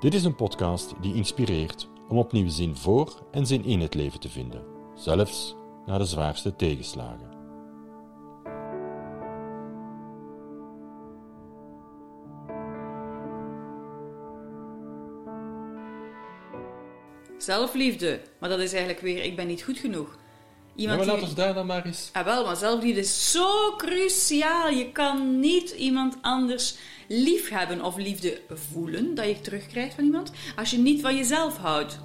Dit is een podcast die inspireert om opnieuw zin voor en zin in het leven te vinden, zelfs na de zwaarste tegenslagen. Zelfliefde, maar dat is eigenlijk weer, ik ben niet goed genoeg. Ja, maar die- laten we daar dan maar eens... Ah, wel, maar zelfliefde is zo cruciaal. Je kan niet iemand anders lief hebben of liefde voelen dat je terugkrijgt van iemand als je niet van jezelf houdt.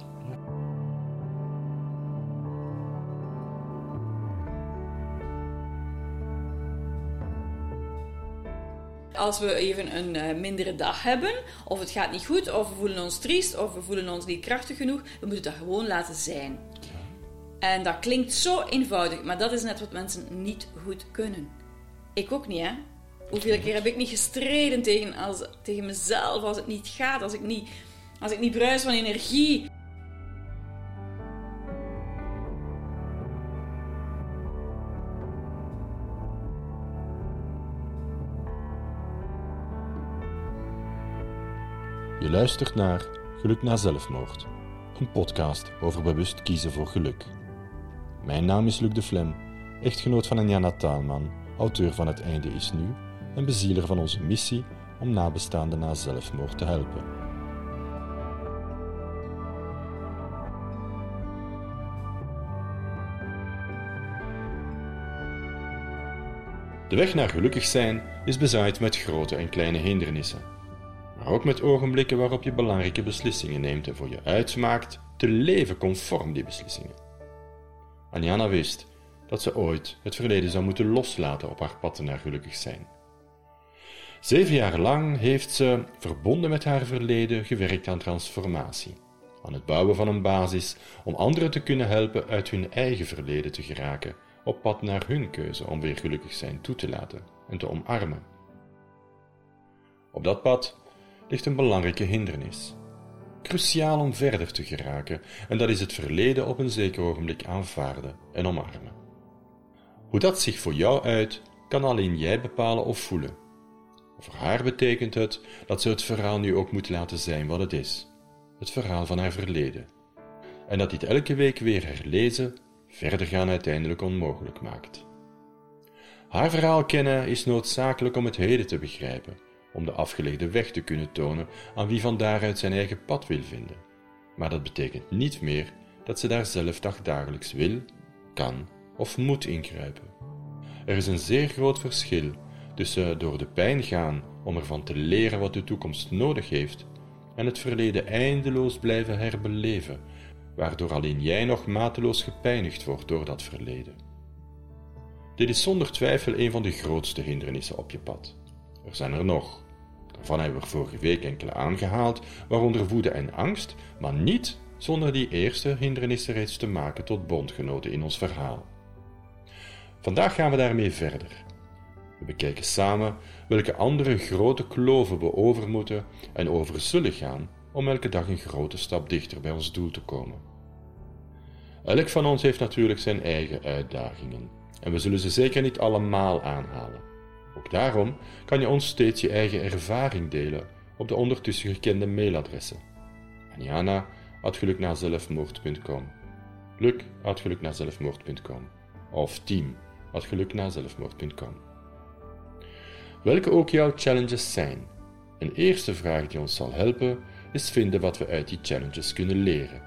Als we even een eh, mindere dag hebben, of het gaat niet goed, of we voelen ons triest, of we voelen ons niet krachtig genoeg, we moeten dat gewoon laten zijn. En dat klinkt zo eenvoudig, maar dat is net wat mensen niet goed kunnen. Ik ook niet, hè? Hoeveel keer heb ik niet gestreden tegen, als, tegen mezelf als het niet gaat, als ik niet, als ik niet bruis van energie? Je luistert naar Geluk na zelfmoord, een podcast over bewust kiezen voor geluk. Mijn naam is Luc de Flem, echtgenoot van Anjana Taalman, auteur van Het Einde is Nu en bezieler van onze missie om nabestaanden na zelfmoord te helpen. De weg naar gelukkig zijn is bezaaid met grote en kleine hindernissen maar ook met ogenblikken waarop je belangrijke beslissingen neemt en voor je uitmaakt te leven conform die beslissingen. Anjana wist dat ze ooit het verleden zou moeten loslaten op haar pad naar gelukkig zijn. Zeven jaar lang heeft ze, verbonden met haar verleden, gewerkt aan transformatie, aan het bouwen van een basis om anderen te kunnen helpen uit hun eigen verleden te geraken, op pad naar hun keuze om weer gelukkig zijn toe te laten en te omarmen. Op dat pad ligt een belangrijke hindernis. Cruciaal om verder te geraken, en dat is het verleden op een zeker ogenblik aanvaarden en omarmen. Hoe dat zich voor jou uit, kan alleen jij bepalen of voelen. Voor haar betekent het dat ze het verhaal nu ook moet laten zijn wat het is: het verhaal van haar verleden. En dat dit elke week weer herlezen, verder gaan uiteindelijk onmogelijk maakt. Haar verhaal kennen is noodzakelijk om het heden te begrijpen om de afgelegde weg te kunnen tonen aan wie van daaruit zijn eigen pad wil vinden. Maar dat betekent niet meer dat ze daar zelf dagdagelijks wil, kan of moet ingrijpen. Er is een zeer groot verschil tussen door de pijn gaan om ervan te leren wat de toekomst nodig heeft en het verleden eindeloos blijven herbeleven, waardoor alleen jij nog mateloos gepijnigd wordt door dat verleden. Dit is zonder twijfel een van de grootste hindernissen op je pad. Er zijn er nog. Daarvan hebben we vorige week enkele aangehaald, waaronder woede en angst, maar niet zonder die eerste hindernissen reeds te maken tot bondgenoten in ons verhaal. Vandaag gaan we daarmee verder. We bekijken samen welke andere grote kloven we over moeten en over zullen gaan om elke dag een grote stap dichter bij ons doel te komen. Elk van ons heeft natuurlijk zijn eigen uitdagingen en we zullen ze zeker niet allemaal aanhalen. Ook daarom kan je ons steeds je eigen ervaring delen op de ondertussen gekende mailadressen. Anjana.geluknazelfmoord.com Luc.geluknazelfmoord.com of team.geluknazelfmoord.com Welke ook jouw challenges zijn. Een eerste vraag die ons zal helpen is vinden wat we uit die challenges kunnen leren.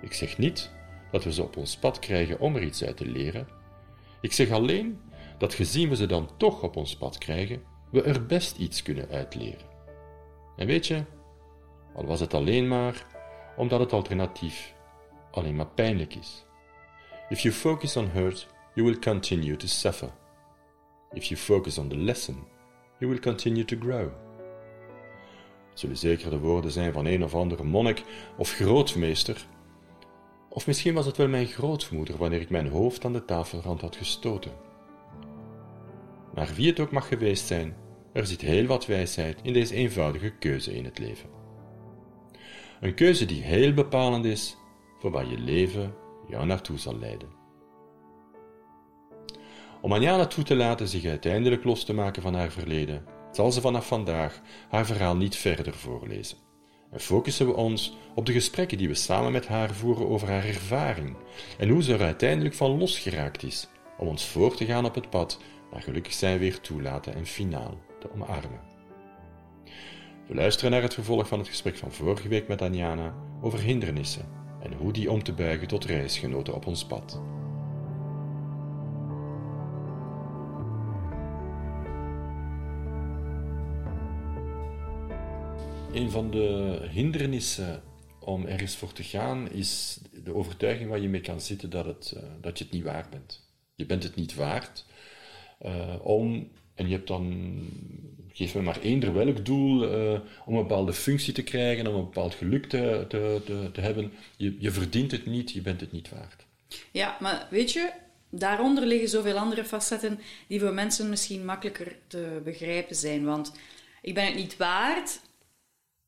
Ik zeg niet dat we ze op ons pad krijgen om er iets uit te leren. Ik zeg alleen dat gezien we ze dan toch op ons pad krijgen, we er best iets kunnen uitleren. En weet je, al was het alleen maar omdat het alternatief alleen maar pijnlijk is. If you focus on hurt, you will continue to suffer. If you focus on the lesson, you will continue to grow. Het zullen zeker de woorden zijn van een of andere monnik of grootmeester, of misschien was het wel mijn grootmoeder wanneer ik mijn hoofd aan de tafelrand had gestoten. Maar wie het ook mag geweest zijn, er zit heel wat wijsheid in deze eenvoudige keuze in het leven. Een keuze die heel bepalend is voor waar je leven jou naartoe zal leiden. Om Anjana toe te laten zich uiteindelijk los te maken van haar verleden, zal ze vanaf vandaag haar verhaal niet verder voorlezen. en focussen we ons op de gesprekken die we samen met haar voeren over haar ervaring en hoe ze er uiteindelijk van losgeraakt is om ons voor te gaan op het pad naar gelukkig zijn weer toelaten en finaal te omarmen. We luisteren naar het vervolg van het gesprek van vorige week met Anjana over hindernissen en hoe die om te buigen tot reisgenoten op ons pad. Een van de hindernissen om ergens voor te gaan is de overtuiging waar je mee kan zitten dat, het, uh, dat je het niet waard bent. Je bent het niet waard om, en je hebt dan, geef me maar eender welk doel, uh, om een bepaalde functie te krijgen, om een bepaald geluk te, te, te, te hebben. Je, je verdient het niet, je bent het niet waard. Ja, maar weet je, daaronder liggen zoveel andere facetten die voor mensen misschien makkelijker te begrijpen zijn. Want ik ben het niet waard,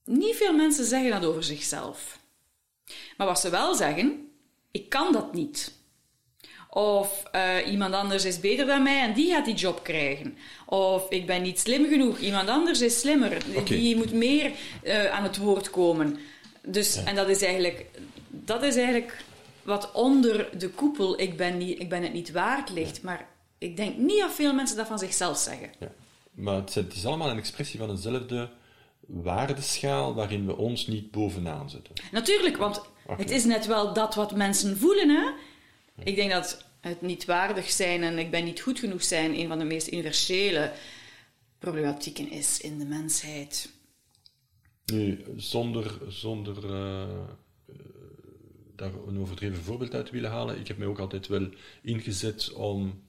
niet veel mensen zeggen dat over zichzelf. Maar wat ze wel zeggen, ik kan dat niet. Of uh, iemand anders is beter dan mij en die gaat die job krijgen. Of ik ben niet slim genoeg, iemand anders is slimmer. Okay. Die moet meer uh, aan het woord komen. Dus, ja. En dat is, eigenlijk, dat is eigenlijk wat onder de koepel ik ben, niet, ik ben het niet waard ligt. Ja. Maar ik denk niet dat veel mensen dat van zichzelf zeggen. Ja. Maar het, het is allemaal een expressie van hetzelfde waardeschaal waarin we ons niet bovenaan zetten. Natuurlijk, want okay. het is net wel dat wat mensen voelen. Hè? Ik denk dat het niet waardig zijn en ik ben niet goed genoeg zijn een van de meest universele problematieken is in de mensheid. Nu, zonder, zonder uh, daar een overdreven voorbeeld uit te willen halen, ik heb mij ook altijd wel ingezet om.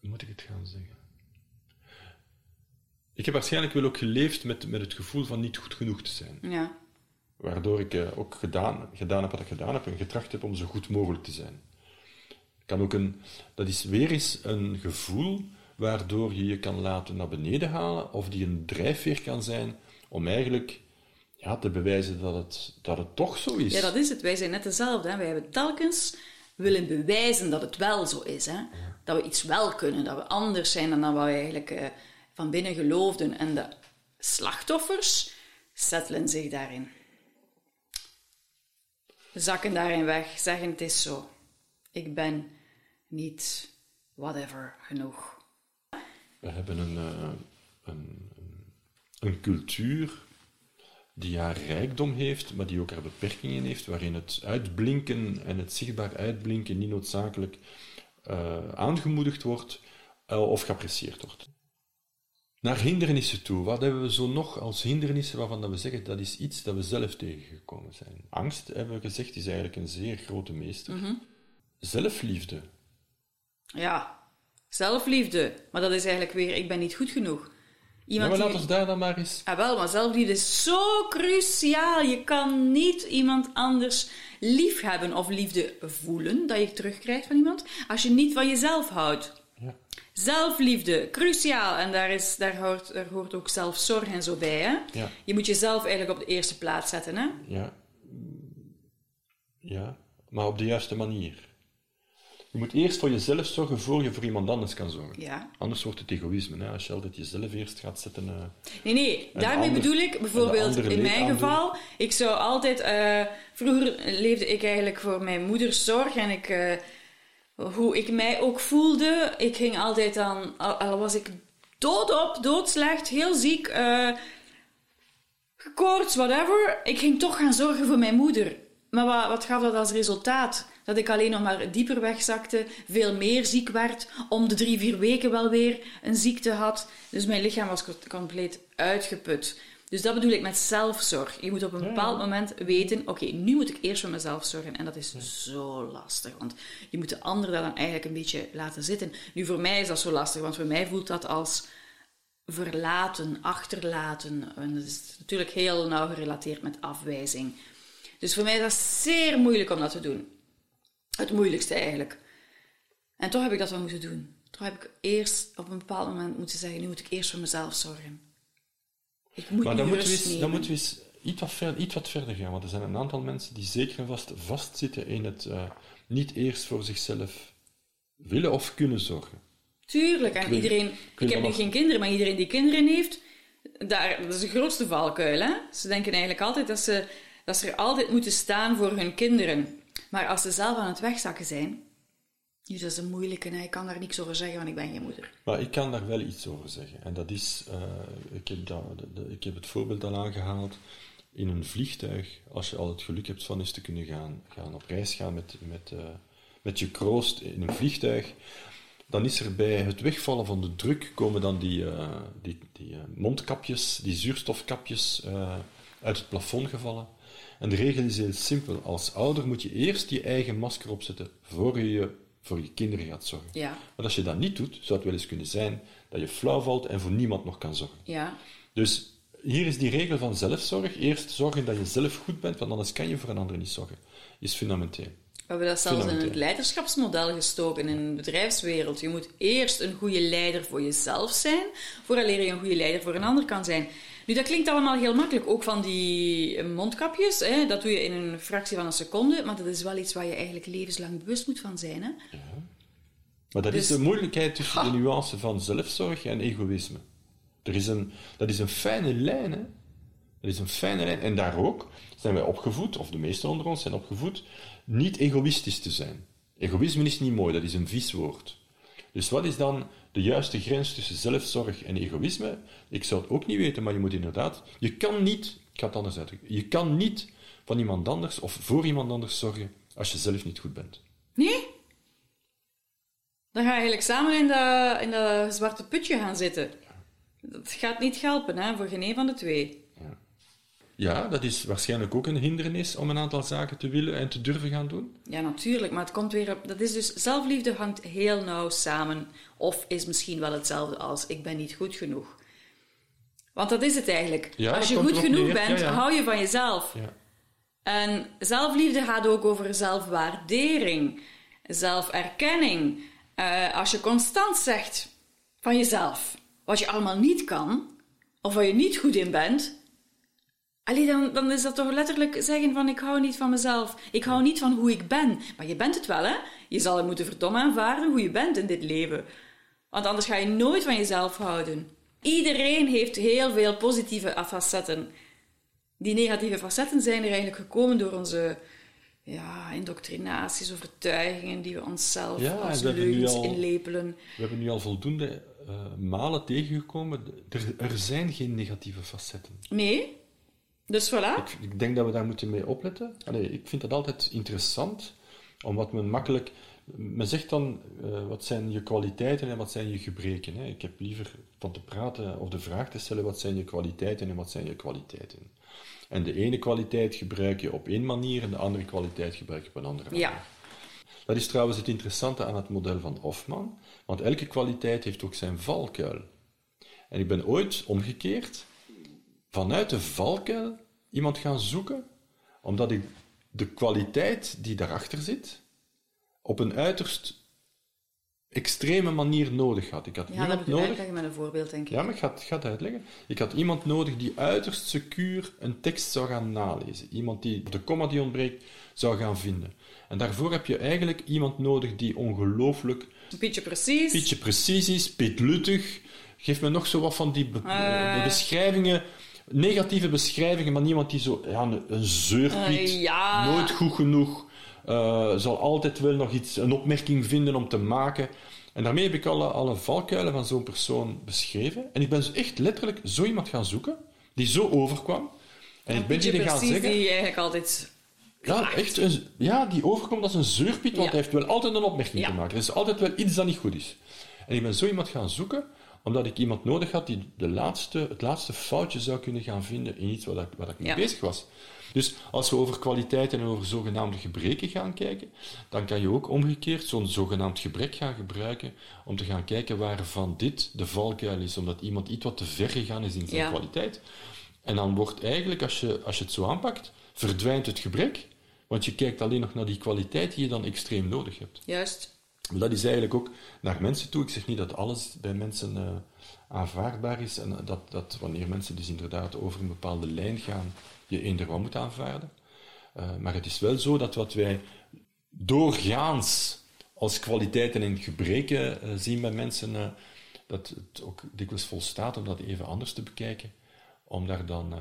Hoe moet ik het gaan zeggen? Ik heb waarschijnlijk wel ook geleefd met, met het gevoel van niet goed genoeg te zijn. Ja. Waardoor ik uh, ook gedaan, gedaan heb wat ik gedaan heb en getracht heb om zo goed mogelijk te zijn. Kan ook een, dat is weer eens een gevoel waardoor je je kan laten naar beneden halen, of die een drijfveer kan zijn om eigenlijk ja, te bewijzen dat het, dat het toch zo is. Ja, dat is het. Wij zijn net dezelfde. Hè. Wij hebben telkens willen bewijzen dat het wel zo is. Hè. Ja. Dat we iets wel kunnen, dat we anders zijn dan dat we eigenlijk... Uh, van binnen geloofden. En de slachtoffers settelen zich daarin. Zakken daarin weg, zeggen het is zo. Ik ben niet whatever genoeg. We hebben een, uh, een, een cultuur die haar rijkdom heeft, maar die ook haar beperkingen heeft, waarin het uitblinken en het zichtbaar uitblinken niet noodzakelijk uh, aangemoedigd wordt uh, of geapprecieerd wordt. Naar hindernissen toe. Wat hebben we zo nog als hindernissen waarvan we zeggen dat is iets dat we zelf tegengekomen zijn? Angst, hebben we gezegd, is eigenlijk een zeer grote meester. Mhm. Zelfliefde. Ja, zelfliefde. Maar dat is eigenlijk weer, ik ben niet goed genoeg. Iemand ja, maar laat ons daar dan maar eens... Ah, wel, maar zelfliefde is zo cruciaal. Je kan niet iemand anders lief hebben of liefde voelen, dat je terugkrijgt van iemand, als je niet van jezelf houdt. Ja. Zelfliefde, cruciaal. En daar, is, daar, hoort, daar hoort ook zelfzorg en zo bij. Hè? Ja. Je moet jezelf eigenlijk op de eerste plaats zetten. Hè? Ja. ja, maar op de juiste manier. Je moet eerst voor jezelf zorgen voor je voor iemand anders kan zorgen. Ja. Anders wordt het egoïsme. Hè? Als je altijd jezelf eerst gaat zetten. Uh, nee, nee. Daarmee ander, bedoel ik bijvoorbeeld in mijn geval. Ik zou altijd. Uh, vroeger leefde ik eigenlijk voor mijn moeders zorg en ik. Uh, hoe ik mij ook voelde. Ik ging altijd dan, al was ik doodop, doodslecht, heel ziek, uh, koorts, whatever. Ik ging toch gaan zorgen voor mijn moeder. Maar wat, wat gaf dat als resultaat? Dat ik alleen nog maar dieper wegzakte, veel meer ziek werd, om de drie, vier weken wel weer een ziekte had. Dus mijn lichaam was compleet uitgeput. Dus dat bedoel ik met zelfzorg. Je moet op een bepaald moment weten: oké, okay, nu moet ik eerst voor mezelf zorgen. En dat is zo lastig, want je moet de anderen daar dan eigenlijk een beetje laten zitten. Nu, voor mij is dat zo lastig, want voor mij voelt dat als verlaten, achterlaten. En dat is natuurlijk heel nauw gerelateerd met afwijzing. Dus voor mij is dat zeer moeilijk om dat te doen. Het moeilijkste eigenlijk. En toch heb ik dat wel moeten doen. Toch heb ik eerst op een bepaald moment moeten zeggen: nu moet ik eerst voor mezelf zorgen. Ik moet maar dan moeten, we eens, dan moeten we eens iets wat, ver, iets wat verder gaan. Want er zijn een aantal mensen die zeker en vast vastzitten in het uh, niet eerst voor zichzelf willen of kunnen zorgen. Tuurlijk. En iedereen... Ik, ik heb nu geen kinderen, maar iedereen die kinderen heeft, Daar, dat is de grootste valkuil. Hè? Ze denken eigenlijk altijd dat ze, dat ze er altijd moeten staan voor hun kinderen. Maar als ze zelf aan het wegzakken zijn, dus dat is een moeilijke. Hè? Ik kan daar niks over zeggen, want ik ben geen moeder. Maar ik kan daar wel iets over zeggen. En dat is, uh, ik, heb dat, ik heb het voorbeeld al aangehaald. In een vliegtuig, als je al het geluk hebt van eens te kunnen gaan, gaan op reis gaan met, met, uh, met je kroost in een vliegtuig, dan is er bij het wegvallen van de druk komen dan die, uh, die, die mondkapjes, die zuurstofkapjes uit het plafond gevallen. En de regel is heel simpel. Als ouder moet je eerst je eigen masker opzetten voor je je voor je kinderen gaat zorgen. Ja. Maar als je dat niet doet, zou het wel eens kunnen zijn dat je flauw valt en voor niemand nog kan zorgen. Ja. Dus hier is die regel van zelfzorg. Eerst zorgen dat je zelf goed bent, want anders kan je voor een ander niet zorgen. Is fundamenteel. We hebben dat zelfs in het leiderschapsmodel gestoken in de bedrijfswereld. Je moet eerst een goede leider voor jezelf zijn, vooraleer je een goede leider voor een ander kan zijn. Nu, dat klinkt allemaal heel makkelijk. Ook van die mondkapjes, hè, dat doe je in een fractie van een seconde, maar dat is wel iets waar je eigenlijk levenslang bewust moet van zijn. Hè? Ja. Maar dat is dus- de moeilijkheid tussen de nuance van zelfzorg en egoïsme. Er is een, dat is een fijne lijn, hè? Dat is een fijne lijn. En daar ook zijn wij opgevoed, of de meesten onder ons zijn opgevoed, niet egoïstisch te zijn. Egoïsme is niet mooi, dat is een vies woord. Dus wat is dan de juiste grens tussen zelfzorg en egoïsme? Ik zou het ook niet weten, maar je moet inderdaad... Je kan niet... Ik ga het anders uitdrukken. Je kan niet van iemand anders of voor iemand anders zorgen als je zelf niet goed bent. Nee? Dan ga je eigenlijk samen in dat, in zwarte putje gaan zitten. Dat gaat niet helpen, hè, voor geen een van de twee. Ja, dat is waarschijnlijk ook een hindernis om een aantal zaken te willen en te durven gaan doen. Ja, natuurlijk, maar het komt weer op. Dat is dus zelfliefde hangt heel nauw samen, of is misschien wel hetzelfde als ik ben niet goed genoeg. Want dat is het eigenlijk. Ja, als je goed genoeg bent, hou je van jezelf. En zelfliefde gaat ook over zelfwaardering, zelferkenning. Uh, als je constant zegt van jezelf wat je allemaal niet kan, of waar je niet goed in bent, Allee, dan, dan is dat toch letterlijk zeggen van ik hou niet van mezelf. Ik hou niet van hoe ik ben. Maar je bent het wel, hè? Je zal het moeten verdomme aanvaarden hoe je bent in dit leven. Want anders ga je nooit van jezelf houden. Iedereen heeft heel veel positieve facetten. Die negatieve facetten zijn er eigenlijk gekomen door onze ja, indoctrinaties, overtuigingen die we onszelf ja, als leugens inlepelen. We hebben nu al voldoende uh, malen tegengekomen. Er, er zijn geen negatieve facetten. Nee, dus voilà. Ik, ik, denk dat we daar moeten mee opletten. Allee, ik vind dat altijd interessant, omdat men makkelijk... Men zegt dan, uh, wat zijn je kwaliteiten en wat zijn je gebreken. Hè? Ik heb liever van te praten of de vraag te stellen, wat zijn je kwaliteiten en wat zijn je kwaliteiten. En de ene kwaliteit gebruik je op één manier en de andere kwaliteit gebruik je op een andere manier. Ja. Dat is trouwens het interessante aan het model van Hofman, want elke kwaliteit heeft ook zijn valkuil. En ik ben ooit omgekeerd vanuit de valkuil iemand gaan zoeken, omdat ik de kwaliteit die daarachter zit, op een uiterst extreme manier nodig had. Ik had ja, iemand dat moet nodig. met een voorbeeld, denk ik. Ja, maar ik ga, het, ga het uitleggen. Ik had iemand nodig die uiterst secuur een tekst zou gaan nalezen. Iemand die de komma die ontbreekt zou gaan vinden. En daarvoor heb je eigenlijk iemand nodig die ongelooflijk... Beetje precies. Beetje precies is, pietluttig. Geef me nog zo wat van die uh... beschrijvingen negatieve beschrijvingen, maar niemand die zo, ja, een, een zeurpiet, uh, nooit goed genoeg, uh, zal altijd wel nog iets, een opmerking vinden om te maken. En daarmee heb ik alle, alle valkuilen van zo'n persoon beschreven. En ik ben dus echt letterlijk zo iemand gaan zoeken, die zo overkwam. En ik ben die gaan zeggen... die eigenlijk altijd... Ja, echt een, ja, die overkomt als een zeurpiet, want hij heeft wel altijd een opmerking te maken. Er is altijd wel iets dat niet goed is. En ik ben zo iemand gaan zoeken omdat ik iemand nodig had die de laatste, het laatste foutje zou kunnen gaan vinden in iets waar ik, waar ik mee bezig was. Dus als we over kwaliteiten en over zogenaamde gebreken gaan kijken, dan kan je ook omgekeerd zo'n zogenaamd gebrek gaan gebruiken om te gaan kijken waarvan dit de valkuil is, omdat iemand iets wat te ver gegaan is in zijn kwaliteit. En dan wordt eigenlijk, als je, als je het zo aanpakt, verdwijnt het gebrek, want je kijkt alleen nog naar die kwaliteit die je dan extreem nodig hebt. Juist. Dat is eigenlijk ook naar mensen toe. Ik zeg niet dat alles bij mensen uh, aanvaardbaar is en dat, dat wanneer mensen dus inderdaad over een bepaalde lijn gaan, je eender moet aanvaarden. Uh, maar het is wel zo dat wat wij doorgaans als kwaliteiten en gebreken uh, zien bij mensen, dat het ook dikwijls volstaat om dat even anders te bekijken, om daar dan...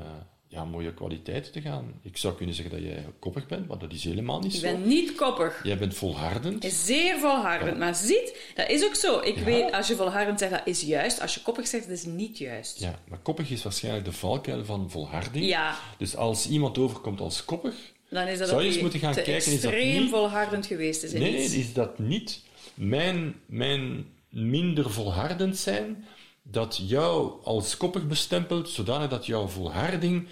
ja, mooie kwaliteiten te gaan. Ik zou kunnen zeggen dat jij koppig bent, maar dat is helemaal niet Ik zo. ben niet koppig. Jij bent volhardend. Zeer volhardend. Maar ziet, dat is ook zo. Ik Ja. weet, als je volhardend zegt, dat is juist. Als je koppig zegt, dat is niet juist. Ja, maar koppig is waarschijnlijk de valkuil van volharding. Ja. Dus als iemand overkomt als koppig, Dan is dat Zou je eens moeten gaan kijken, is dat extreem niet- volhardend geweest is nee, nee, is dat niet mijn, mijn minder volhardend zijn dat jou als koppig bestempelt, zodanig dat jouw volharding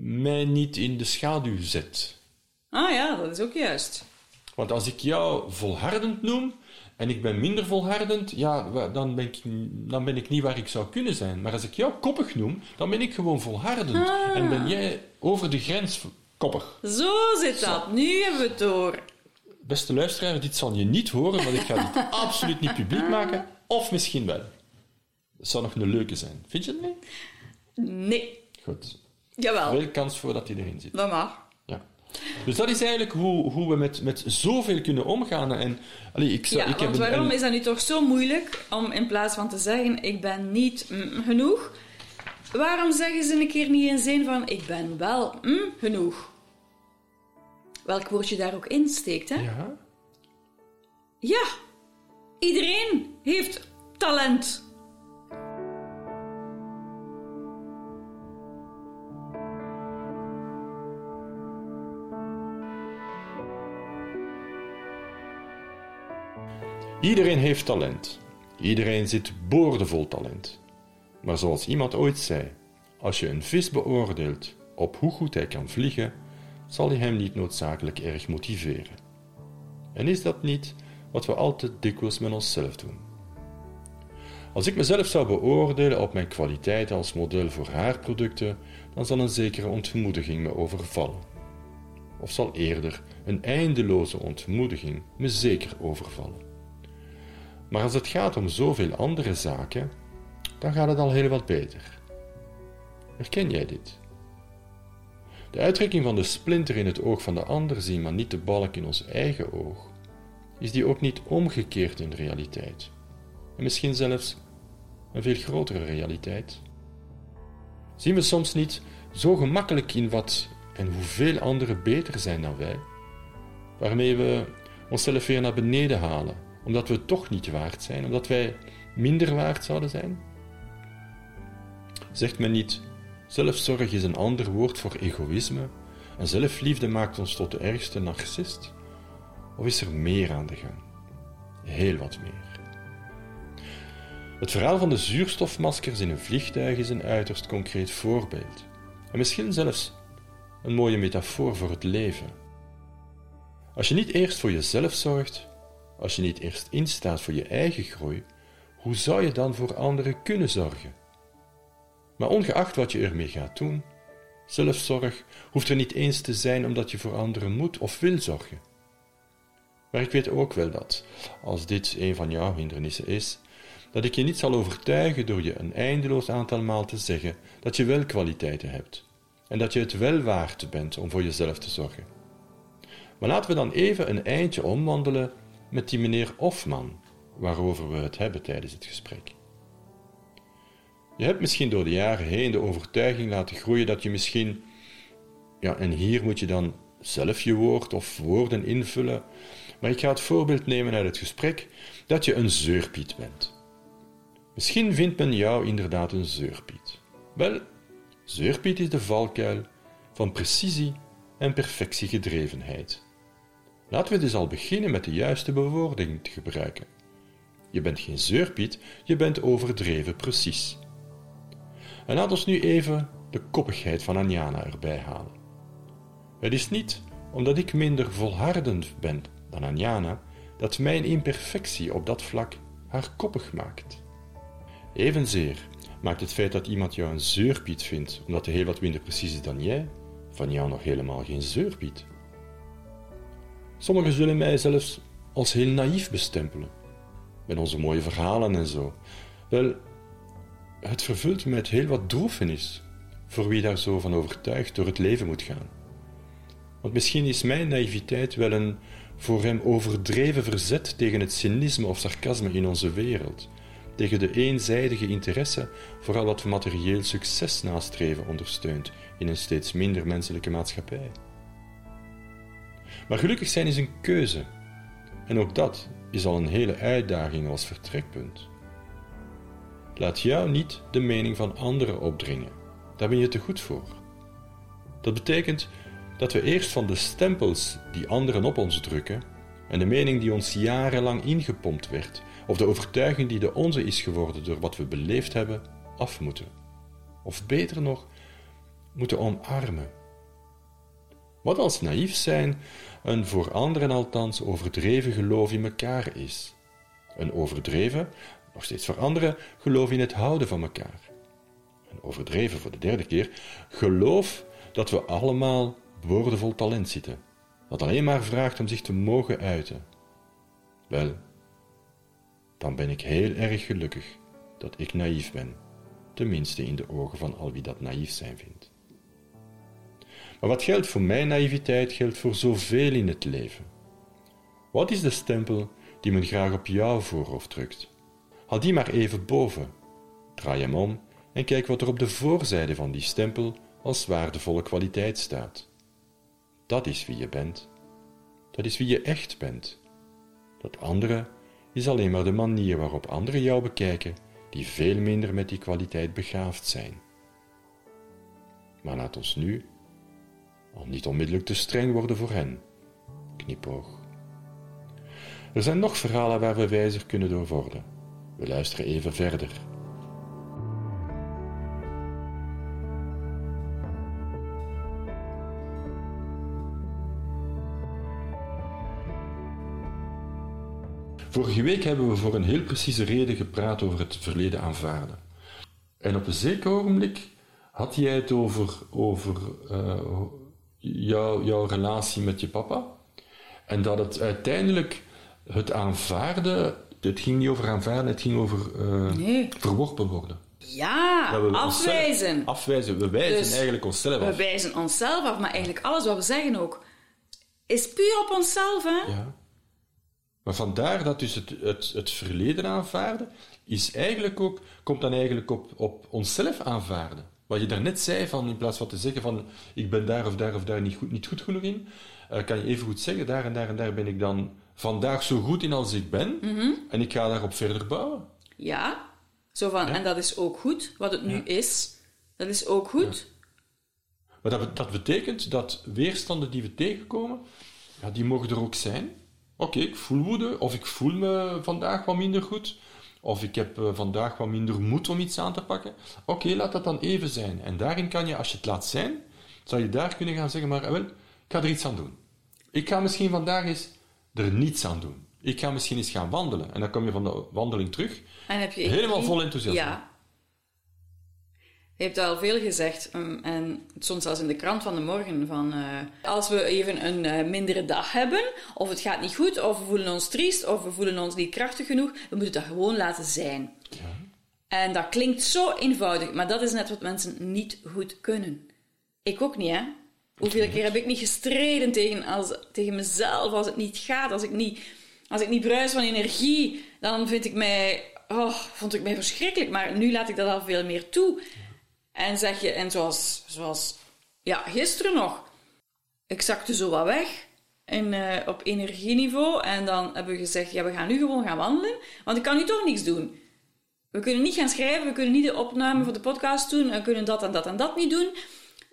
mij niet in de schaduw zet. Ah ja, dat is ook juist. Want als ik jou volhardend noem en ik ben minder volhardend, ja, dan ben, ik, dan ben ik niet waar ik zou kunnen zijn. Maar als ik jou koppig noem, dan ben ik gewoon volhardend. En ben jij over de grens koppig. Zo zit dat. Nu hebben we het door. Beste luisteraar, dit zal je niet horen, want ik ga dit absoluut niet publiek maken. Of misschien wel. Dat zou nog een leuke zijn. Vind je het niet? Nee. Goed. Jawel. Veel kans voor dat hij erin zit. Dat mag. Ja. Dus dat is eigenlijk hoe, hoe we met, met zoveel kunnen omgaan. En, allee, ik zou, Ja, ik heb want waarom een- is dat nu toch zo moeilijk om in plaats van te zeggen ik ben niet mm, genoeg, waarom zeggen ze een keer niet in zin van ik ben wel mm, genoeg? Welk woordje daar ook in steekt, hè? Ja? Ja, iedereen heeft talent. Iedereen heeft talent. Iedereen zit boordevol talent. Maar zoals iemand ooit zei, als je een vis beoordeelt op hoe goed hij kan vliegen, zal je hem niet noodzakelijk erg motiveren. En is dat niet wat we altijd dikwijls met onszelf doen? Als ik mezelf zou beoordelen op mijn kwaliteiten als model voor haarproducten, dan zal een zekere ontmoediging me overvallen. Of zal eerder een eindeloze ontmoediging me zeker overvallen. Maar als het gaat om zoveel andere zaken, dan gaat het al heel wat beter. Herken jij dit? De uitdrukking van de splinter in het oog van de ander zien, maar niet de balk in ons eigen oog, is die ook niet omgekeerd in de realiteit? En misschien zelfs een veel grotere realiteit? Zien we soms niet zo gemakkelijk in wat en hoeveel anderen beter zijn dan wij, waarmee we onszelf weer naar beneden halen, omdat we het toch niet waard zijn, omdat wij minder waard zouden zijn? Zegt men niet, zelfzorg is een ander woord voor egoïsme en zelfliefde maakt ons tot de ergste narcist? Of is er meer aan de gang? Heel wat meer. Het verhaal van de zuurstofmaskers in een vliegtuig is een uiterst concreet voorbeeld. En misschien zelfs een mooie metafoor voor het leven. Als je niet eerst voor jezelf zorgt, als je niet eerst instaat voor je eigen groei, hoe zou je dan voor anderen kunnen zorgen? Maar ongeacht wat je ermee gaat doen, zelfzorg hoeft er niet eens te zijn omdat je voor anderen moet of wil zorgen. Maar ik weet ook wel dat, als dit een van jouw hindernissen is, dat ik je niet zal overtuigen door je een eindeloos aantal maal te zeggen dat je wel kwaliteiten hebt en dat je het wel waard bent om voor jezelf te zorgen. Maar laten we dan even een eindje omwandelen met die meneer Hofman, waarover we het hebben tijdens het gesprek. Je hebt misschien door de jaren heen de overtuiging laten groeien dat je misschien, ja, en hier moet je dan zelf je woord of woorden invullen, maar ik ga het voorbeeld nemen uit het gesprek dat je een zeurpiet bent. Misschien vindt men jou inderdaad een zeurpiet. Wel, zeurpiet is de valkuil van precisie en perfectiegedrevenheid. Laten we dus al beginnen met de juiste bewoording te gebruiken. Je bent geen zeurpiet, je bent overdreven precies. En laat ons nu even de koppigheid van Anjana erbij halen. Het is niet omdat ik minder volhardend ben dan Anjana dat mijn imperfectie op dat vlak haar koppig maakt. Evenzeer maakt het feit dat iemand jou een zeurpiet vindt omdat hij heel wat minder precies is dan jij, van jou nog helemaal geen zeurpiet. Sommigen zullen mij zelfs als heel naïef bestempelen, met onze mooie verhalen en zo. Wel, het vervult me met heel wat droefenis voor wie daar zo van overtuigd door het leven moet gaan. Want misschien is mijn naïviteit wel een voor hem overdreven verzet tegen het cynisme of sarcasme in onze wereld, tegen de eenzijdige interesse vooral wat materieel succes nastreven ondersteunt in een steeds minder menselijke maatschappij. Maar gelukkig zijn is een keuze. En ook dat is al een hele uitdaging als vertrekpunt. Laat jou niet de mening van anderen opdringen. Daar ben je te goed voor. Dat betekent dat we eerst van de stempels die anderen op ons drukken en de mening die ons jarenlang ingepompt werd, of de overtuiging die de onze is geworden door wat we beleefd hebben, af moeten. Of beter nog, moeten omarmen. Wat als naïef zijn een voor anderen althans overdreven geloof in elkaar is. Een overdreven, nog steeds voor anderen, geloof in het houden van elkaar. Een overdreven voor de derde keer, geloof dat we allemaal woordenvol talent zitten, dat alleen maar vraagt om zich te mogen uiten. Wel, dan ben ik heel erg gelukkig dat ik naïef ben, tenminste in de ogen van al wie dat naïef zijn vindt. Maar wat geldt voor mijn naïviteit, geldt voor zoveel in het leven. Wat is de stempel die men graag op jouw voorhoofd drukt? Haal die maar even boven. Draai hem om en kijk wat er op de voorzijde van die stempel als waardevolle kwaliteit staat. Dat is wie je bent. Dat is wie je echt bent. Dat andere is alleen maar de manier waarop anderen jou bekijken, die veel minder met die kwaliteit begaafd zijn. Maar laat ons nu al niet onmiddellijk te streng worden voor hen. Knipoog. Er zijn nog verhalen waar we wijzer kunnen door worden. We luisteren even verder. Vorige week hebben we voor een heel precieze reden gepraat over het verleden aanvaarden. En op een zeker ogenblik had jij het over, over uh, jou, jouw relatie met je papa. En dat het uiteindelijk het aanvaarden, het ging niet over aanvaarden, het ging over uh, nee. verworpen worden. Ja, afwijzen. afwijzen. We wijzen dus eigenlijk onszelf af. We wijzen onszelf af, maar eigenlijk alles wat we zeggen ook, is puur op onszelf. Hè? Ja. Maar vandaar dat dus het, het, het verleden aanvaarden, is eigenlijk ook, komt dan eigenlijk op, op onszelf aanvaarden. Wat je daarnet zei, van, in plaats van te zeggen van ik ben daar of daar of daar niet goed, niet goed genoeg in, uh, kan je even goed zeggen, daar en daar en daar ben ik dan vandaag zo goed in als ik ben mhm. en ik ga daarop verder bouwen. Ja, zo van, en dat is ook goed, wat het nu is, dat is ook goed. Maar dat, dat betekent dat weerstanden die we tegenkomen, ja, die mogen er ook zijn. Oké, ik voel woede, of ik voel me vandaag wat minder goed, of ik heb uh, vandaag wat minder moed om iets aan te pakken. Oké, laat dat dan even zijn. En daarin kan je, als je het laat zijn, zou je daar kunnen gaan zeggen, maar wel, ik ga er iets aan doen. Ik ga misschien vandaag eens er niets aan doen. Ik ga misschien eens gaan wandelen. En dan kom je van de wandeling terug. En heb je helemaal vol enthousiasme. Ja, je hebt al veel gezegd, um, en soms zelfs in de krant van de morgen, van uh, als we even een uh, mindere dag hebben, of het gaat niet goed, of we voelen ons triest, of we voelen ons niet krachtig genoeg, we moeten dat gewoon laten zijn. Ja. En dat klinkt zo eenvoudig, maar dat is net wat mensen niet goed kunnen. Ik ook niet, hè? Hoeveel keer heb ik niet gestreden tegen, als, tegen mezelf als het niet gaat, als ik niet, als ik niet bruis van energie, dan vind ik mij, oh, vond ik mij verschrikkelijk, maar nu laat ik dat al veel meer toe. En zeg je, en zoals, zoals ja, gisteren nog, ik zakte zo wat weg in, uh, op energieniveau. En dan hebben we gezegd, ja, we gaan nu gewoon gaan wandelen, want ik kan nu toch niks doen. We kunnen niet gaan schrijven, we kunnen niet de opname voor de podcast doen, we kunnen dat en dat en dat niet doen.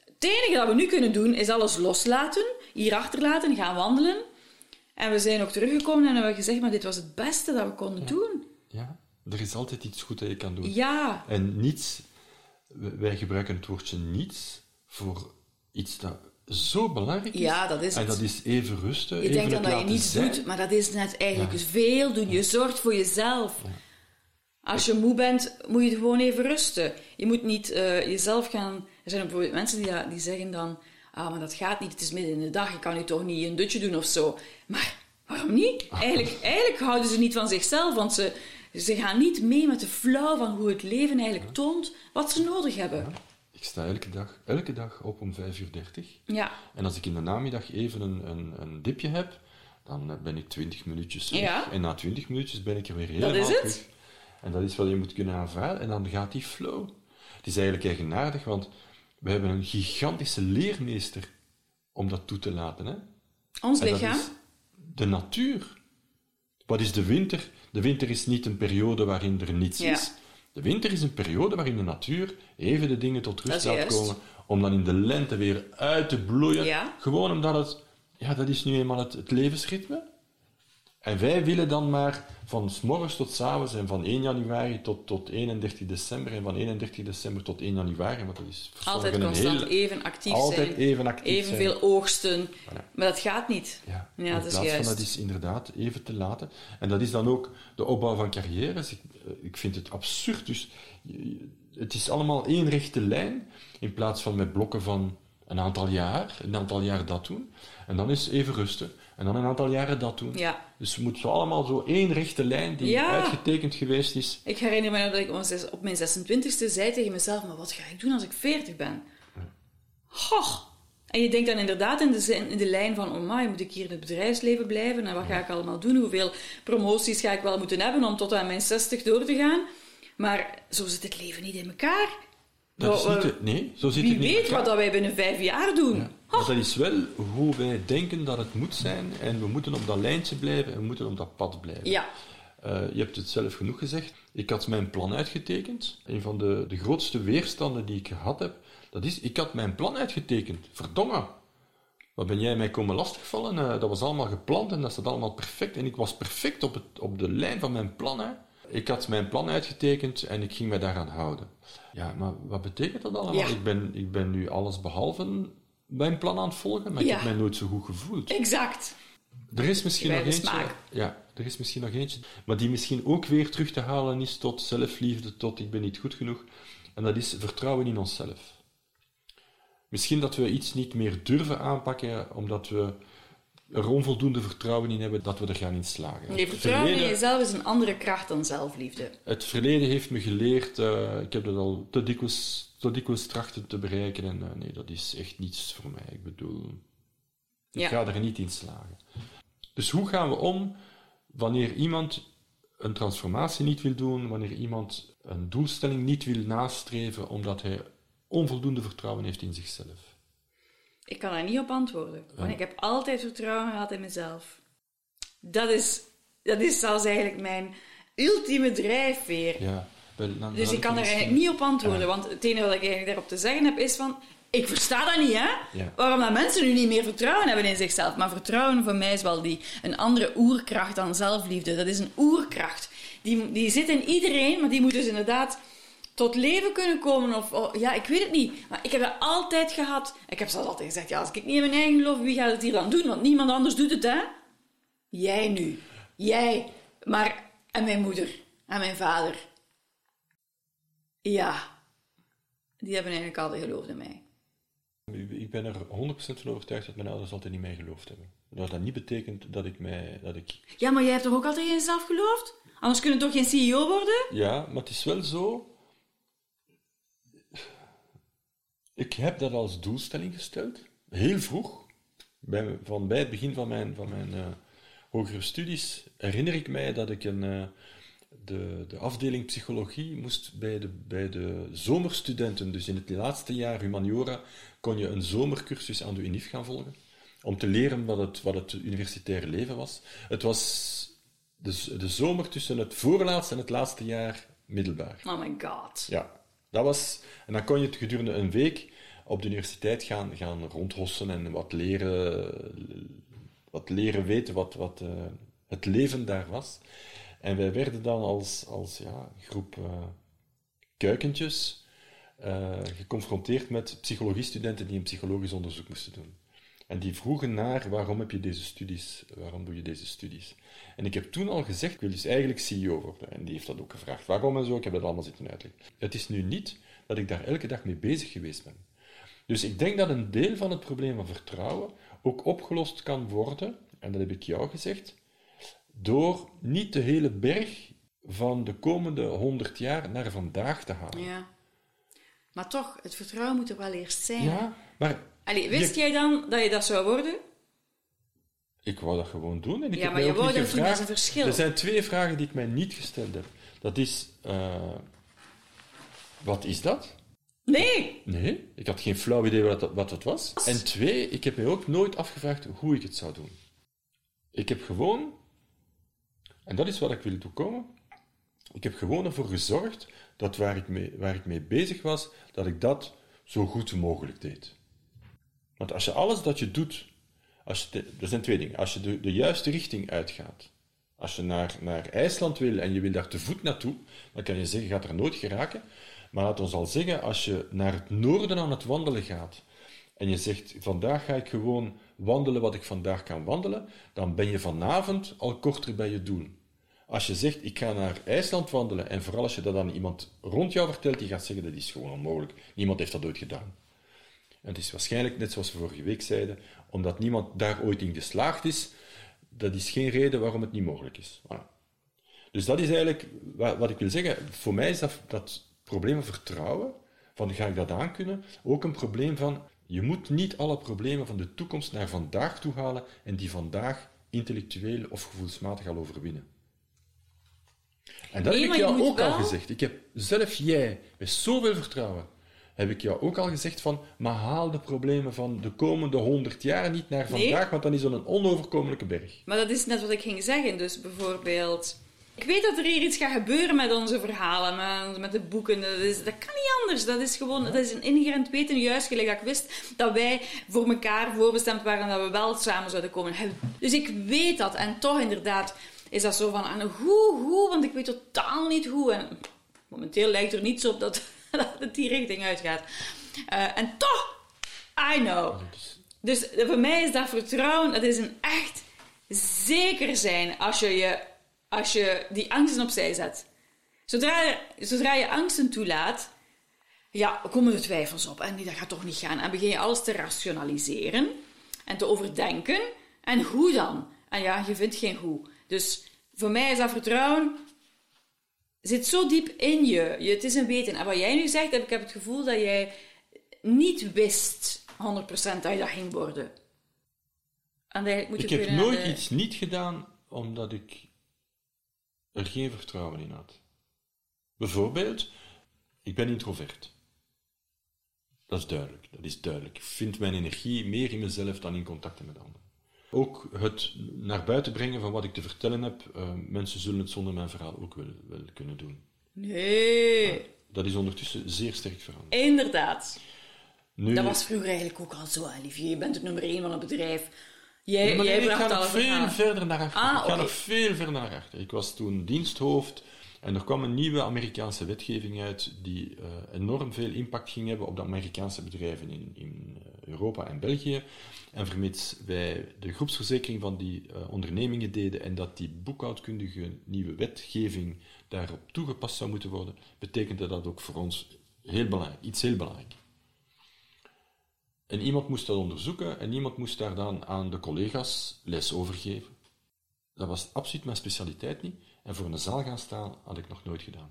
Het enige dat we nu kunnen doen, is alles loslaten, hier achterlaten, gaan wandelen. En we zijn ook teruggekomen en hebben gezegd, maar dit was het beste dat we konden doen. Ja, er is altijd iets goed dat je kan doen. Ja. En niets wij gebruiken het woordje niets voor iets dat zo belangrijk is. Ja, dat is het. En dat is even rusten, Je denkt dan dat je niets doet, maar dat is net eigenlijk veel doen. Je zorgt voor jezelf. Als je moe bent, moet je gewoon even rusten. Je moet niet uh, jezelf gaan... Er zijn bijvoorbeeld mensen die, die zeggen dan... Ah, maar dat gaat niet, het is midden in de dag, je kan nu toch niet een dutje doen of zo. Maar waarom niet? Eigenlijk, eigenlijk houden ze niet van zichzelf, want ze, ze gaan niet mee met de flauw van hoe het leven eigenlijk toont wat ze nodig hebben. Ik sta elke dag, elke dag op om 5 uur 30. Ja. En als ik in de namiddag even een, een, een dipje heb, dan ben ik 20 minuutjes weg. Ja. En na 20 minuutjes ben ik er weer helemaal Dat is het. En dat is wat je moet kunnen aanvaarden. En dan gaat die flow. Het is eigenlijk eigenaardig, want we hebben een gigantische leermeester om dat toe te laten. Hè? Ons lichaam. de natuur. Wat is de winter? De winter is niet een periode waarin er niets Ja. is. De winter is een periode waarin de natuur even de dingen tot rust laat komen, om dan in de lente weer uit te bloeien. Ja. Gewoon omdat het, ja, dat is nu eenmaal het, het levensritme. En wij willen dan maar van s morgens tot s avonds en van 1 januari tot, tot 31 december en van 31 december tot 1 januari, want dat is Altijd constant heel- even actief altijd zijn. even actief zijn. Evenveel oogsten. Voilà. Maar dat gaat niet. Ja, Ja, in dat is juist. van dat is inderdaad even te laten. En dat is dan ook de opbouw van carrières. Ik, eh, ik vind het absurd. Dus het is allemaal één rechte lijn, in plaats van met blokken van een aantal jaar, een aantal jaar dat doen, en dan is even rusten, en dan een aantal jaren dat doen. Ja. Dus het moet zo allemaal zo één rechte lijn die Ja. uitgetekend geweest is. Ik herinner me dat ik op mijn zes- op mijn 26e zei tegen mezelf, maar wat ga ik doen als ik 40 ben? Goh. En je denkt dan inderdaad in de, zin, in de lijn van, oh my, moet ik hier in het bedrijfsleven blijven? En wat ga ik allemaal doen? Hoeveel promoties ga ik wel moeten hebben om tot aan mijn 60 door te gaan? Maar zo zit het leven niet in elkaar. Dat is niet eh, nee, zo zit Wie het niet weet wat dat wij binnen vijf jaar doen? Ja. Maar dat is wel hoe wij denken dat het moet zijn. En we moeten op dat lijntje blijven en we moeten op dat pad blijven. Ja. Eh, je hebt het zelf genoeg gezegd. Ik had mijn plan uitgetekend. Een van de, de grootste weerstanden die ik gehad heb, dat is, ik had mijn plan uitgetekend. Verdomme. Wat ben jij mij komen lastigvallen? Eh, dat was allemaal gepland en dat staat allemaal perfect. En ik was perfect op, het, op de lijn van mijn plan. Hè. Ik had mijn plan uitgetekend en ik ging mij daaraan houden. Ja, maar wat betekent dat allemaal? Ja. Ik, ben, ik ben nu alles behalve mijn plan aan het volgen, maar ik heb mij nooit zo goed gevoeld. Exact. Er is misschien nog eentje. smaak. Ja, er is misschien nog eentje. Maar die misschien ook weer terug te halen is tot zelfliefde, tot ik ben niet goed genoeg. En dat is vertrouwen in onszelf. Misschien dat we iets niet meer durven aanpakken, omdat we er onvoldoende vertrouwen in hebben dat we er gaan in slagen. Nee, vertrouwen in jezelf is een andere kracht dan zelfliefde. Het verleden heeft me geleerd, eh, ik heb dat al te dikwijls, te dikwijls trachten te bereiken en eh, nee, dat is echt niets voor mij. Ik bedoel, ik Ja. ga er niet in slagen. Dus hoe gaan we om wanneer iemand een transformatie niet wil doen, wanneer iemand een doelstelling niet wil nastreven omdat hij onvoldoende vertrouwen heeft in zichzelf? Ik kan daar niet op antwoorden. Want ik heb altijd vertrouwen gehad in mezelf. Dat is, dat is zelfs eigenlijk mijn ultieme drijfveer. Ja, dan Dus ik kan er daar eigenlijk niet op antwoorden. Want het enige wat ik eigenlijk daarop te zeggen heb is van... Ik versta dat niet, hè? Ja. Waarom dat mensen nu niet meer vertrouwen hebben in zichzelf. Maar vertrouwen voor mij is wel die, een andere oerkracht dan zelfliefde. Dat is een oerkracht. Die, die zit in iedereen, maar die moet dus inderdaad tot leven kunnen komen. Of, ja, ik weet het niet. Maar ik heb dat altijd gehad. Ik heb zelfs altijd gezegd, ja, als ik niet in mijn eigen geloof, wie gaat het hier dan doen? Want niemand anders doet het, hè? Jij nu. Jij. Maar, en mijn moeder. En mijn vader. Ja. Die hebben eigenlijk altijd geloofd in mij. Ik ben er 100% van overtuigd dat mijn ouders altijd in mij geloofd hebben. Dat dat niet betekent dat ik mij... Dat ik... Ja, maar jij hebt toch ook altijd in jezelf geloofd? Anders kun je toch geen CEO worden? Ja, maar het is wel zo... Ik heb dat als doelstelling gesteld. Heel vroeg. Bij, van bij het begin van mijn, van mijn eh, hogere studies herinner ik mij dat ik een... eh, de, de afdeling psychologie moest bij de, bij de zomerstudenten, dus in het laatste jaar humaniora, kon je een zomercursus aan de UNIF gaan volgen, om te leren wat het, wat het universitaire leven was. Het was de, de zomer tussen het voorlaatste en het laatste jaar middelbaar. Oh my god. Ja, dat was... En dan kon je het gedurende een week op de universiteit gaan, gaan rondhossen en wat leren, wat leren weten wat, wat eh, het leven daar was. En wij werden dan als, als ja, groep eh, kuikentjes eh, geconfronteerd met psychologiestudenten die een psychologisch onderzoek moesten doen. En die vroegen naar, waarom heb je deze studies, waarom doe je deze studies? En ik heb toen al gezegd, ik wil dus eigenlijk CEO worden. En die heeft dat ook gevraagd. Waarom en zo, ik heb dat allemaal zitten uitleggen. Het is nu niet dat ik daar elke dag mee bezig geweest ben. Dus ik denk dat een deel van het probleem van vertrouwen ook opgelost kan worden, en dat heb ik jou gezegd, door niet de hele berg van de komende honderd jaar naar vandaag te halen. Ja. Maar toch, het vertrouwen moet er wel eerst zijn. Ja, maar Allee, wist Je- jij dan dat je dat zou worden? Ik wou dat gewoon doen. En ik Ja, heb maar je wou dat doen, gevraagd. dat is een verschil. Er zijn twee vragen die ik mij niet gesteld heb. Dat is... eh, wat is dat? Nee! Nee, ik had geen flauw idee wat dat, wat dat was. En twee, ik heb mij ook nooit afgevraagd hoe ik het zou doen. Ik heb gewoon, en dat is wat ik wil toekomen, ik heb gewoon ervoor gezorgd dat waar ik mee, waar ik mee bezig was, dat ik dat zo goed mogelijk deed. Want als je alles dat je doet, als er zijn twee dingen. Als je de, de juiste richting uitgaat, als je naar, naar IJsland wil en je wil daar te voet naartoe, dan kan je zeggen, je gaat er nooit geraken. Maar laat ons al zeggen, als je naar het noorden aan het wandelen gaat en je zegt, vandaag ga ik gewoon wandelen wat ik vandaag kan wandelen, dan ben je vanavond al korter bij je doel. Als je zegt, ik ga naar IJsland wandelen, en vooral als je dat aan iemand rond jou vertelt, die gaat zeggen, dat is gewoon onmogelijk. Niemand heeft dat ooit gedaan. En het is waarschijnlijk, net zoals we vorige week zeiden, omdat niemand daar ooit in geslaagd is, dat is geen reden waarom het niet mogelijk is. Voilà. Dus dat is eigenlijk wa- wat ik wil zeggen. Voor mij is dat, dat probleem van vertrouwen, van ga ik dat aankunnen, ook een probleem van, je moet niet alle problemen van de toekomst naar vandaag toe halen en die vandaag intellectueel of gevoelsmatig al overwinnen. En dat Nee, heb ik jou ook al gezegd. Ik heb zelf jij, met zoveel vertrouwen, heb ik jou ook al gezegd van, maar haal de problemen van de komende honderd jaar niet naar Nee. vandaag, want dan is dat een onoverkomelijke berg. Maar dat is net wat ik ging zeggen. Dus bijvoorbeeld... Ik weet dat er hier iets gaat gebeuren met onze verhalen, met, met de boeken. Dat, is, dat kan niet anders. Dat is gewoon dat is een inherent weten. Juist gelijk dat ik wist dat wij voor elkaar voorbestemd waren en dat we wel samen zouden komen. Dus ik weet dat. En toch inderdaad is dat zo van, hoe, hoe, want ik weet totaal niet hoe. En momenteel lijkt er niets op dat, dat het die richting uitgaat. Eh, en toch, I know. Dus voor mij is dat vertrouwen, dat is een echt zeker zijn als je, je, als je die angsten opzij zet. Zodra je, zodra je angsten toelaat, ja, komen er twijfels op. En dat gaat toch niet gaan. En begin je alles te rationaliseren en te overdenken. En hoe dan? En ja, je vindt geen hoe. Dus voor mij is dat vertrouwen zit zo diep in je. je. Het is een weten. En wat jij nu zegt, heb ik heb het gevoel dat jij niet wist 100% dat je dat ging worden. En eigenlijk moet je Ik heb nooit de- iets niet gedaan omdat ik er geen vertrouwen in had. Bijvoorbeeld, ik ben introvert. Dat is duidelijk, dat is duidelijk. Ik vind mijn energie meer in mezelf dan in contacten met anderen. Ook het naar buiten brengen van wat ik te vertellen heb, eh, mensen zullen het zonder mijn verhaal ook wel, wel kunnen doen. Nee, Dat is ondertussen zeer sterk veranderd. inderdaad. Nu, Dat was vroeger eigenlijk ook al zo, Olivier. Je bent het nummer één van het bedrijf. Jij, Ja, maar jij nee, ik ga nog veel verder naar achter. Ah, ik ga nog veel verder naar achter. Ik was toen diensthoofd en er kwam een nieuwe Amerikaanse wetgeving uit die eh, enorm veel impact ging hebben op de Amerikaanse bedrijven in, in eh, Europa en België. En vermits wij de groepsverzekering van die eh, ondernemingen deden en dat die boekhoudkundige nieuwe wetgeving daarop toegepast zou moeten worden, betekende dat ook voor ons heel belangrijk, iets heel belangrijk. En iemand moest dat onderzoeken en iemand moest daar dan aan de collega's les over geven. Dat was absoluut mijn specialiteit niet. En voor een zaal gaan staan had ik nog nooit gedaan.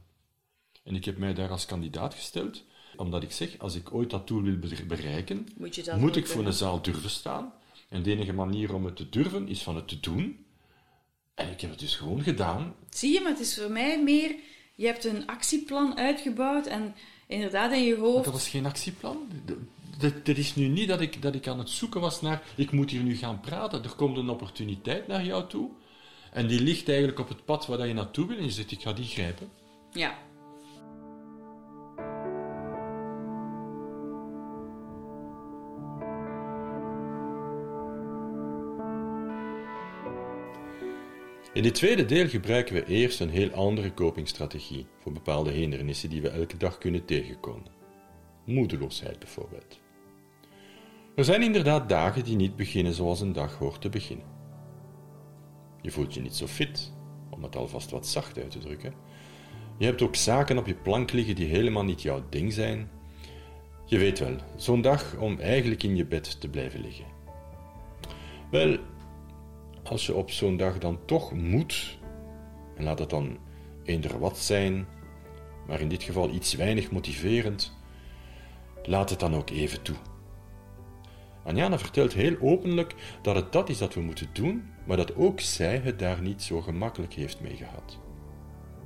En ik heb mij daar als kandidaat gesteld, omdat ik zeg, als ik ooit dat doel wil be- bereiken, Moet moet ik voor een zaal durven staan. En de enige manier om het te durven, is van het te doen. En ik heb het dus gewoon gedaan. Zie je, maar het is voor mij meer... Je hebt een actieplan uitgebouwd en inderdaad in je hoofd... Dat was geen actieplan. Dat, dat is nu niet dat ik, dat ik aan het zoeken was naar, ik moet hier nu gaan praten. Er komt een opportuniteit naar jou toe. En die ligt eigenlijk op het pad waar je naartoe wil. En je zegt, ik ga die grijpen. Ja. In dit tweede deel gebruiken we eerst een heel andere copingstrategie voor bepaalde hindernissen die we elke dag kunnen tegenkomen. Moedeloosheid bijvoorbeeld. Er zijn inderdaad dagen die niet beginnen zoals een dag hoort te beginnen. Je voelt je niet zo fit, om het alvast wat zacht uit te drukken. Je hebt ook zaken op je plank liggen die helemaal niet jouw ding zijn. Je weet wel, zo'n dag om eigenlijk in je bed te blijven liggen. Wel, als je op zo'n dag dan toch moet, en laat het dan eender wat zijn, maar in dit geval iets weinig motiverend, laat het dan ook even toe. Anjana vertelt heel openlijk dat het dat is dat we moeten doen, maar dat ook zij het daar niet zo gemakkelijk heeft mee gehad.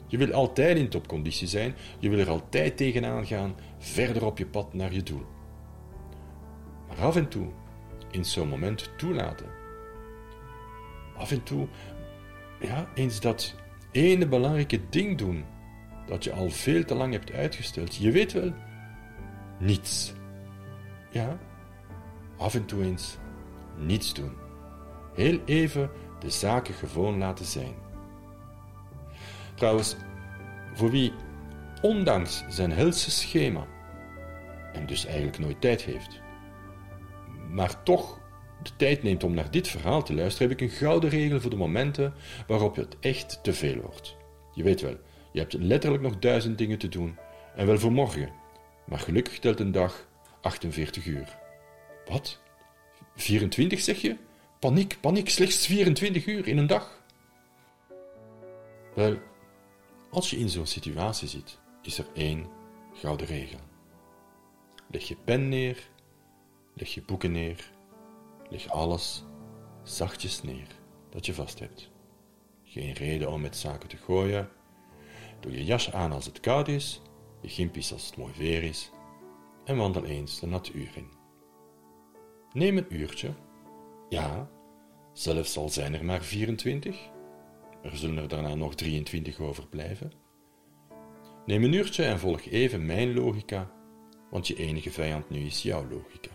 Je wil altijd in topconditie zijn, je wil er altijd tegenaan gaan, verder op je pad naar je doel. Maar af en toe, in zo'n moment toelaten. Af en toe, ja, eens dat ene belangrijke ding doen dat je al veel te lang hebt uitgesteld. Je weet wel, niets. Ja, af en toe eens niets doen. Heel even de zaken gewoon laten zijn. Trouwens, voor wie ondanks zijn helse schema en dus eigenlijk nooit tijd heeft, maar toch de tijd neemt om naar dit verhaal te luisteren, heb ik een gouden regel voor de momenten waarop het echt te veel wordt. Je weet wel, je hebt letterlijk nog duizend dingen te doen en wel voor morgen, maar gelukkig telt een dag 48 uur. Wat? 24 zeg je? Paniek, paniek, slechts 24 uur in een dag. Wel, als je in zo'n situatie zit, is er één gouden regel. Leg je pen neer, leg je boeken neer, leg alles zachtjes neer dat je vast hebt. Geen reden om met zaken te gooien. Doe je jas aan als het koud is, je gimpies als het mooi weer is en wandel eens de natuur in. Neem een uurtje. Ja, zelfs al zijn er maar 24. Er zullen er daarna nog 23 overblijven. Neem een uurtje en volg even mijn logica, want je enige vijand nu is jouw logica.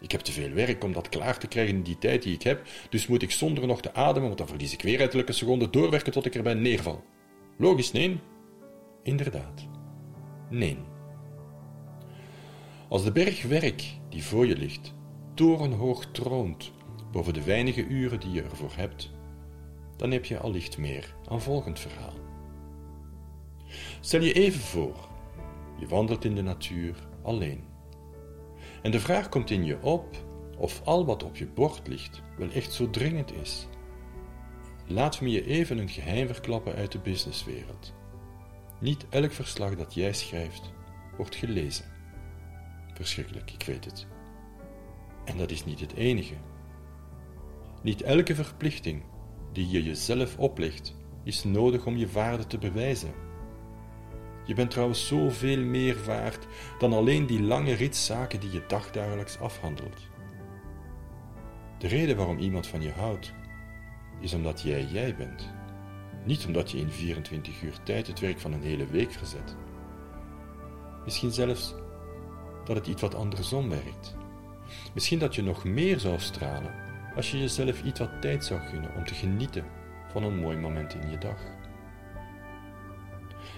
Ik heb te veel werk om dat klaar te krijgen in die tijd die ik heb, dus moet ik zonder nog te ademen, want dan verlies ik weer uiterlijke seconde, doorwerken tot ik erbij neerval. Logisch, nee? Inderdaad. Nee. Als de berg werk die voor je ligt, torenhoog troont boven de weinige uren die je ervoor hebt, dan heb je allicht meer aan volgend verhaal. Stel je even voor, je wandelt in de natuur alleen. En de vraag komt in je op of al wat op je bord ligt wel echt zo dringend is. Laat me je even een geheim verklappen uit de businesswereld. Niet elk verslag dat jij schrijft wordt gelezen. Verschrikkelijk, ik weet het. En dat is niet het enige. Niet elke verplichting die je jezelf oplegt is nodig om je waarde te bewijzen. Je bent trouwens zoveel meer waard dan alleen die lange ritszaken die je dagdagelijks afhandelt. De reden waarom iemand van je houdt, is omdat jij jij bent. Niet omdat je in 24 uur tijd het werk van een hele week verzet. Misschien zelfs dat het iets wat andersom werkt. Misschien dat je nog meer zou stralen als je jezelf iets wat tijd zou gunnen om te genieten van een mooi moment in je dag.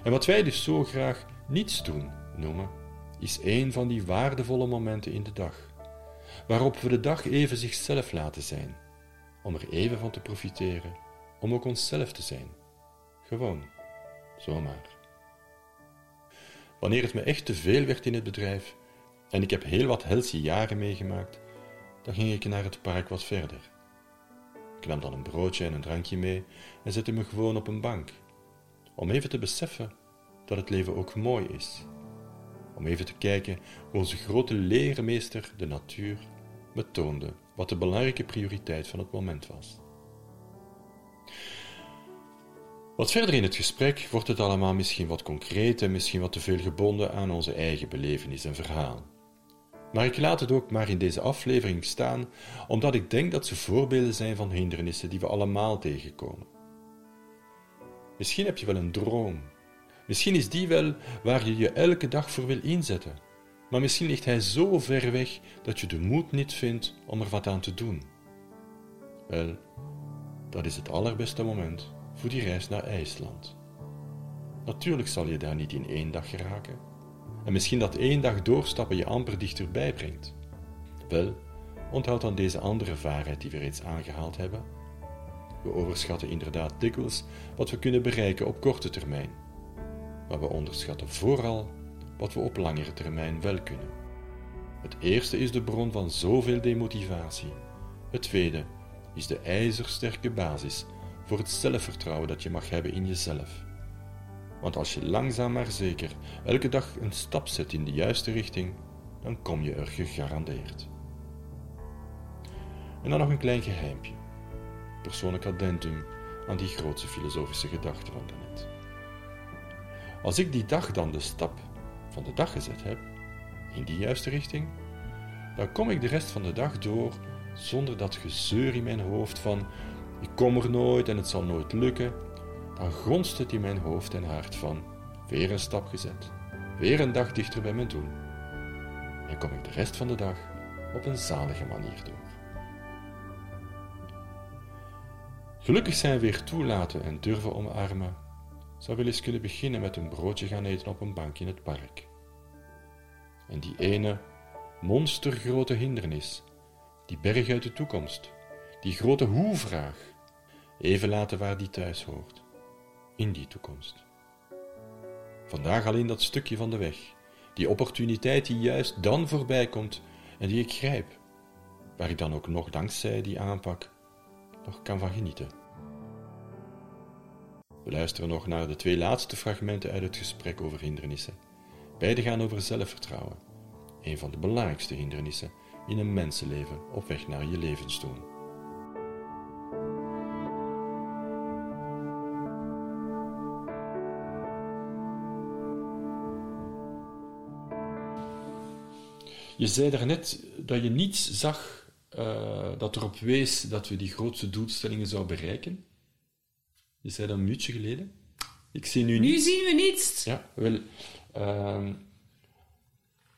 En wat wij dus zo graag niets doen noemen, is een van die waardevolle momenten in de dag, waarop we de dag even zichzelf laten zijn, om er even van te profiteren, om ook onszelf te zijn. Gewoon, zomaar. Wanneer het me echt te veel werd in het bedrijf, en ik heb heel wat helse jaren meegemaakt, dan ging ik naar het park wat verder. Ik nam dan een broodje en een drankje mee en zette me gewoon op een bank, om even te beseffen dat het leven ook mooi is. Om even te kijken hoe onze grote leermeester, de natuur, me toonde wat de belangrijke prioriteit van het moment was. Wat verder in het gesprek wordt het allemaal misschien wat concreet en misschien wat te veel gebonden aan onze eigen belevenis en verhaal. Maar ik laat het ook maar in deze aflevering staan, omdat ik denk dat ze voorbeelden zijn van hindernissen die we allemaal tegenkomen. Misschien heb je wel een droom. Misschien is die wel waar je je elke dag voor wil inzetten. Maar misschien ligt hij zo ver weg dat je de moed niet vindt om er wat aan te doen. Wel, dat is het allerbeste moment voor die reis naar IJsland. Natuurlijk zal je daar niet in één dag geraken en misschien dat één dag doorstappen je amper dichterbij brengt. Wel, onthoud dan deze andere waarheid die we reeds aangehaald hebben. We overschatten inderdaad dikwijls wat we kunnen bereiken op korte termijn, maar we onderschatten vooral wat we op langere termijn wel kunnen. Het eerste is de bron van zoveel demotivatie. Het tweede is de ijzersterke basis voor het zelfvertrouwen dat je mag hebben in jezelf. Want als je langzaam maar zeker elke dag een stap zet in de juiste richting, dan kom je er gegarandeerd. En dan nog een klein geheimpje. Persoonlijk addendum aan die grootste filosofische gedachte van daarnet. Als ik die dag dan de stap van de dag gezet heb, in die juiste richting, dan kom ik de rest van de dag door zonder dat gezeur in mijn hoofd van ik kom er nooit en het zal nooit lukken. Dan gonst het in mijn hoofd en hart van weer een stap gezet, weer een dag dichter bij mijn doel. En kom ik de rest van de dag op een zalige manier door. Gelukkig zijn weer toelaten en durven omarmen zou wel eens kunnen beginnen met een broodje gaan eten op een bank in het park. En die ene monstergrote hindernis, die berg uit de toekomst, die grote hoe-vraag, even laten waar die thuis hoort, in die toekomst. Vandaag alleen dat stukje van de weg, die opportuniteit die juist dan voorbij komt en die ik grijp, waar ik dan ook nog dankzij die aanpak nog kan van genieten. We luisteren nog naar de twee laatste fragmenten uit het gesprek over hindernissen. Beide gaan over zelfvertrouwen, een van de belangrijkste hindernissen in een mensenleven op weg naar je levensdoel. Je zei daarnet dat je niets zag uh, dat erop wees dat we die grootste doelstellingen zouden bereiken. Je zei dat een minuutje geleden. Ik zie nu, nu zien we niets. Ja, wel. Uh,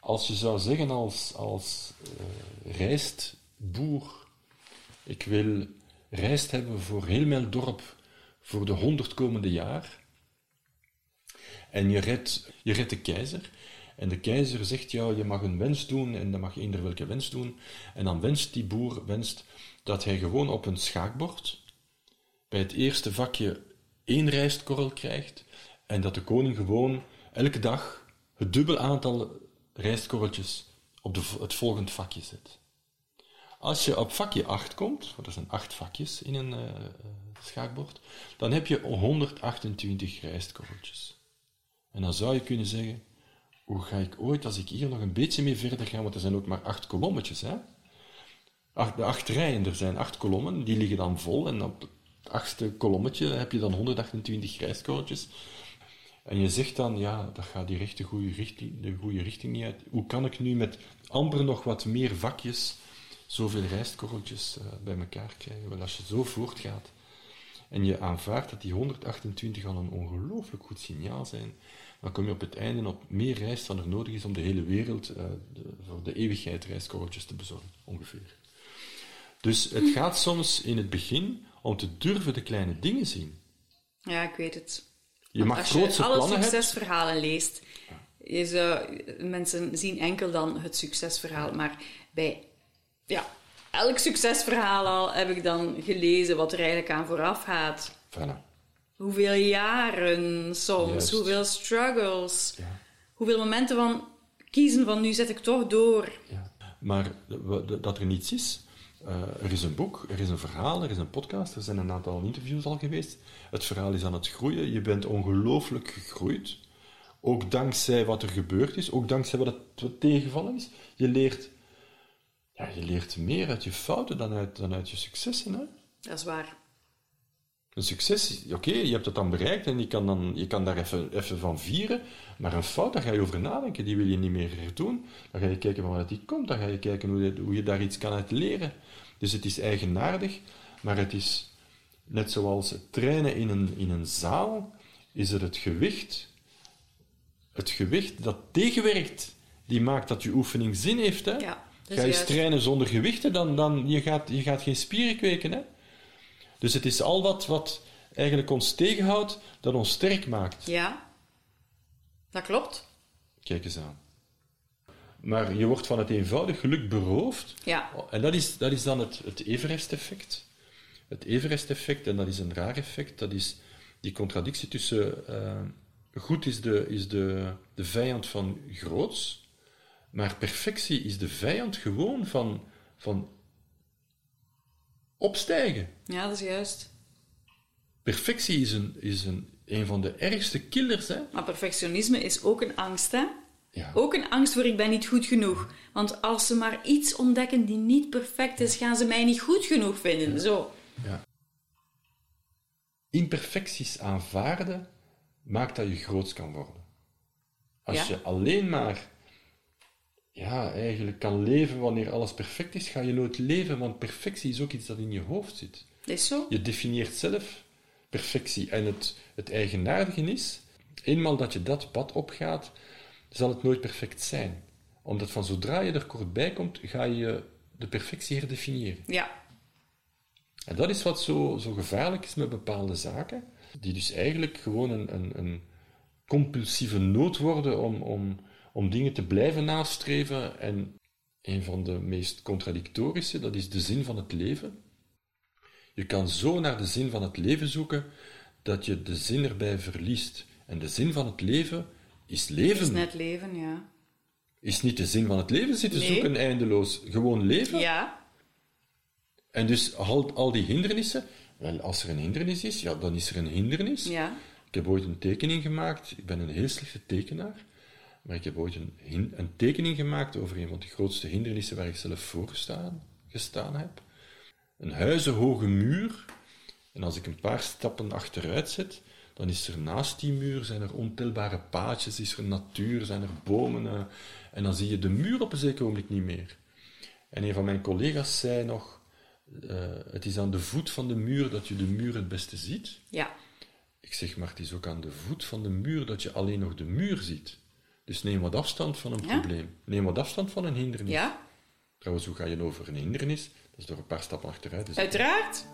als je zou zeggen als, als uh, rijstboer, ik wil rijst hebben voor heel mijn dorp voor de honderd komende jaar. En je redt, je redt de keizer. En de keizer zegt, ja, je mag een wens doen en dan mag eender welke wens doen. En dan wenst die boer wenst dat hij gewoon op een schaakbord bij het eerste vakje één rijstkorrel krijgt en dat de koning gewoon elke dag het dubbel aantal rijstkorreltjes op de, het volgende vakje zet. Als je op vakje 8 komt, want er zijn 8 vakjes in een uh, schaakbord, dan heb je 128 rijstkorreltjes. En dan zou je kunnen zeggen, hoe ga ik ooit, als ik hier nog een beetje mee verder ga, want er zijn ook maar 8 kolommetjes, hè? De acht rijen, er zijn acht kolommen, die liggen dan vol en op achtste kolommetje heb je dan 128 rijstkorreltjes. En je zegt dan, ja, dat gaat die de goede richting, de goede richting niet uit. Hoe kan ik nu met amper nog wat meer vakjes zoveel rijstkorreltjes uh, bij elkaar krijgen? Wel, als je zo voortgaat en je aanvaardt dat die 128 al een ongelooflijk goed signaal zijn, dan kom je op het einde op meer rijst dan er nodig is om de hele wereld uh, de, voor de eeuwigheid rijstkorreltjes te bezorgen, ongeveer. Dus het gaat soms in het begin om te durven de kleine dingen zien. Ja, ik weet het. Je mag als je alle succesverhalen leest, zou, mensen zien enkel dan het succesverhaal, maar bij ja, elk succesverhaal al heb ik dan gelezen wat er eigenlijk aan vooraf gaat. Voilà. Hoeveel jaren soms, hoeveel struggles, ja. hoeveel momenten van kiezen van nu zet ik toch door. Ja. Maar dat er niets is, uh, er is een boek, er is een verhaal, er is een podcast, er zijn een aantal interviews al geweest. Het verhaal is aan het groeien. Je bent ongelooflijk gegroeid. Ook dankzij wat er gebeurd is, ook dankzij wat het tegenvallen is. Je leert, ja, je leert meer uit je fouten dan uit, dan uit je successen. Hè? Dat is waar. Een succes, oké, je hebt het dan bereikt en je kan, dan, je kan daar even, even van vieren, maar een fout, daar ga je over nadenken, die wil je niet meer doen. Dan ga je kijken van waar die komt, dan ga je kijken hoe je, hoe je daar iets kan uit leren. Dus het is eigenaardig, maar het is net zoals het trainen in een, in een zaal, is het het gewicht, het gewicht dat tegenwerkt, die maakt dat je oefening zin heeft. Hè? Ja, Ga je trainen zonder gewichten, dan, dan je gaat je gaat geen spieren kweken. Hè? Dus het is al wat, wat eigenlijk ons tegenhoudt, dat ons sterk maakt. Ja, dat klopt. Kijk eens aan. Maar je wordt van het eenvoudig geluk beroofd. Ja. En dat is, dat is dan het, het Everest-effect. Het Everest-effect, en dat is een raar effect, dat is die contradictie tussen uh, goed is, de, is de, de vijand van groots, maar perfectie is de vijand gewoon van, van opstijgen. Ja, dat is juist. Perfectie is een, is een, een van de ergste killers. Hè? Maar perfectionisme is ook een angst, hè? Ja. Ook een angst voor ik ben niet goed genoeg. Want als ze maar iets ontdekken die niet perfect is, gaan ze mij niet goed genoeg vinden. Zo. Ja. Imperfecties aanvaarden maakt dat je groot kan worden. Als je alleen maar ja, eigenlijk kan leven wanneer alles perfect is, ga je nooit leven, want perfectie is ook iets dat in je hoofd zit. Is zo. Je definieert zelf perfectie. En het, het eigenaardige is, eenmaal dat je dat pad opgaat, zal het nooit perfect zijn. Omdat van zodra je er kort bij komt, ga je de perfectie herdefiniëren. Ja. En dat is wat zo, zo gevaarlijk is met bepaalde zaken, die dus eigenlijk gewoon een, een, een compulsieve nood worden om, om, om dingen te blijven nastreven. En een van de meest contradictorische, dat is de zin van het leven. Je kan zo naar de zin van het leven zoeken dat je de zin erbij verliest. En de zin van het leven is leven. is net leven, ja. Is niet de zin van het leven zitten Nee. zoeken eindeloos. Gewoon leven. Ja. En dus al, al die hindernissen, wel, als er een hindernis is, ja, dan is er een hindernis. Ja. Ik heb ooit een tekening gemaakt, ik ben een heel slechte tekenaar, maar ik heb ooit een, een tekening gemaakt over een van de grootste hindernissen waar ik zelf voor gestaan, gestaan heb. Een huizenhoge muur, en als ik een paar stappen achteruit zet, dan is er naast die muur zijn er ontelbare paadjes, is er natuur, zijn er bomen, eh, en dan zie je de muur op een zeker ogenblik niet meer. En een van mijn collega's zei nog, eh, het is aan de voet van de muur dat je de muur het beste ziet. Ja. Ik zeg, maar het is ook aan de voet van de muur dat je alleen nog de muur ziet. Dus neem wat afstand van een Ja. probleem. Neem wat afstand van een hindernis. Ja. Trouwens, hoe ga je over een hindernis? Dat is door een paar stappen achteruit. Dus Uiteraard.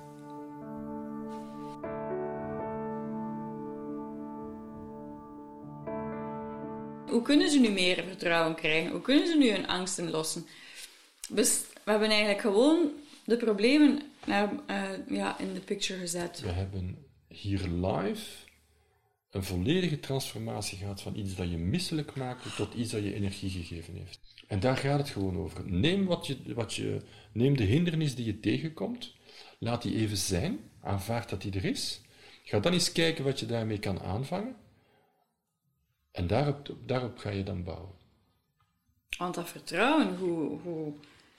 Hoe kunnen ze nu meer vertrouwen krijgen? Hoe kunnen ze nu hun angsten lossen? Dus we hebben eigenlijk gewoon de problemen naar, eh, ja, in de picture gezet. we hebben hier live een volledige transformatie gehad van iets dat je misselijk maakte tot iets dat je energie gegeven heeft. En daar gaat het gewoon over. Neem, wat je, wat je, neem de hindernis die je tegenkomt, laat die even zijn, aanvaard dat die er is. Ga dan eens kijken wat je daarmee kan aanvangen. En daarop, daarop ga je dan bouwen. Want dat vertrouwen, hoe, hoe,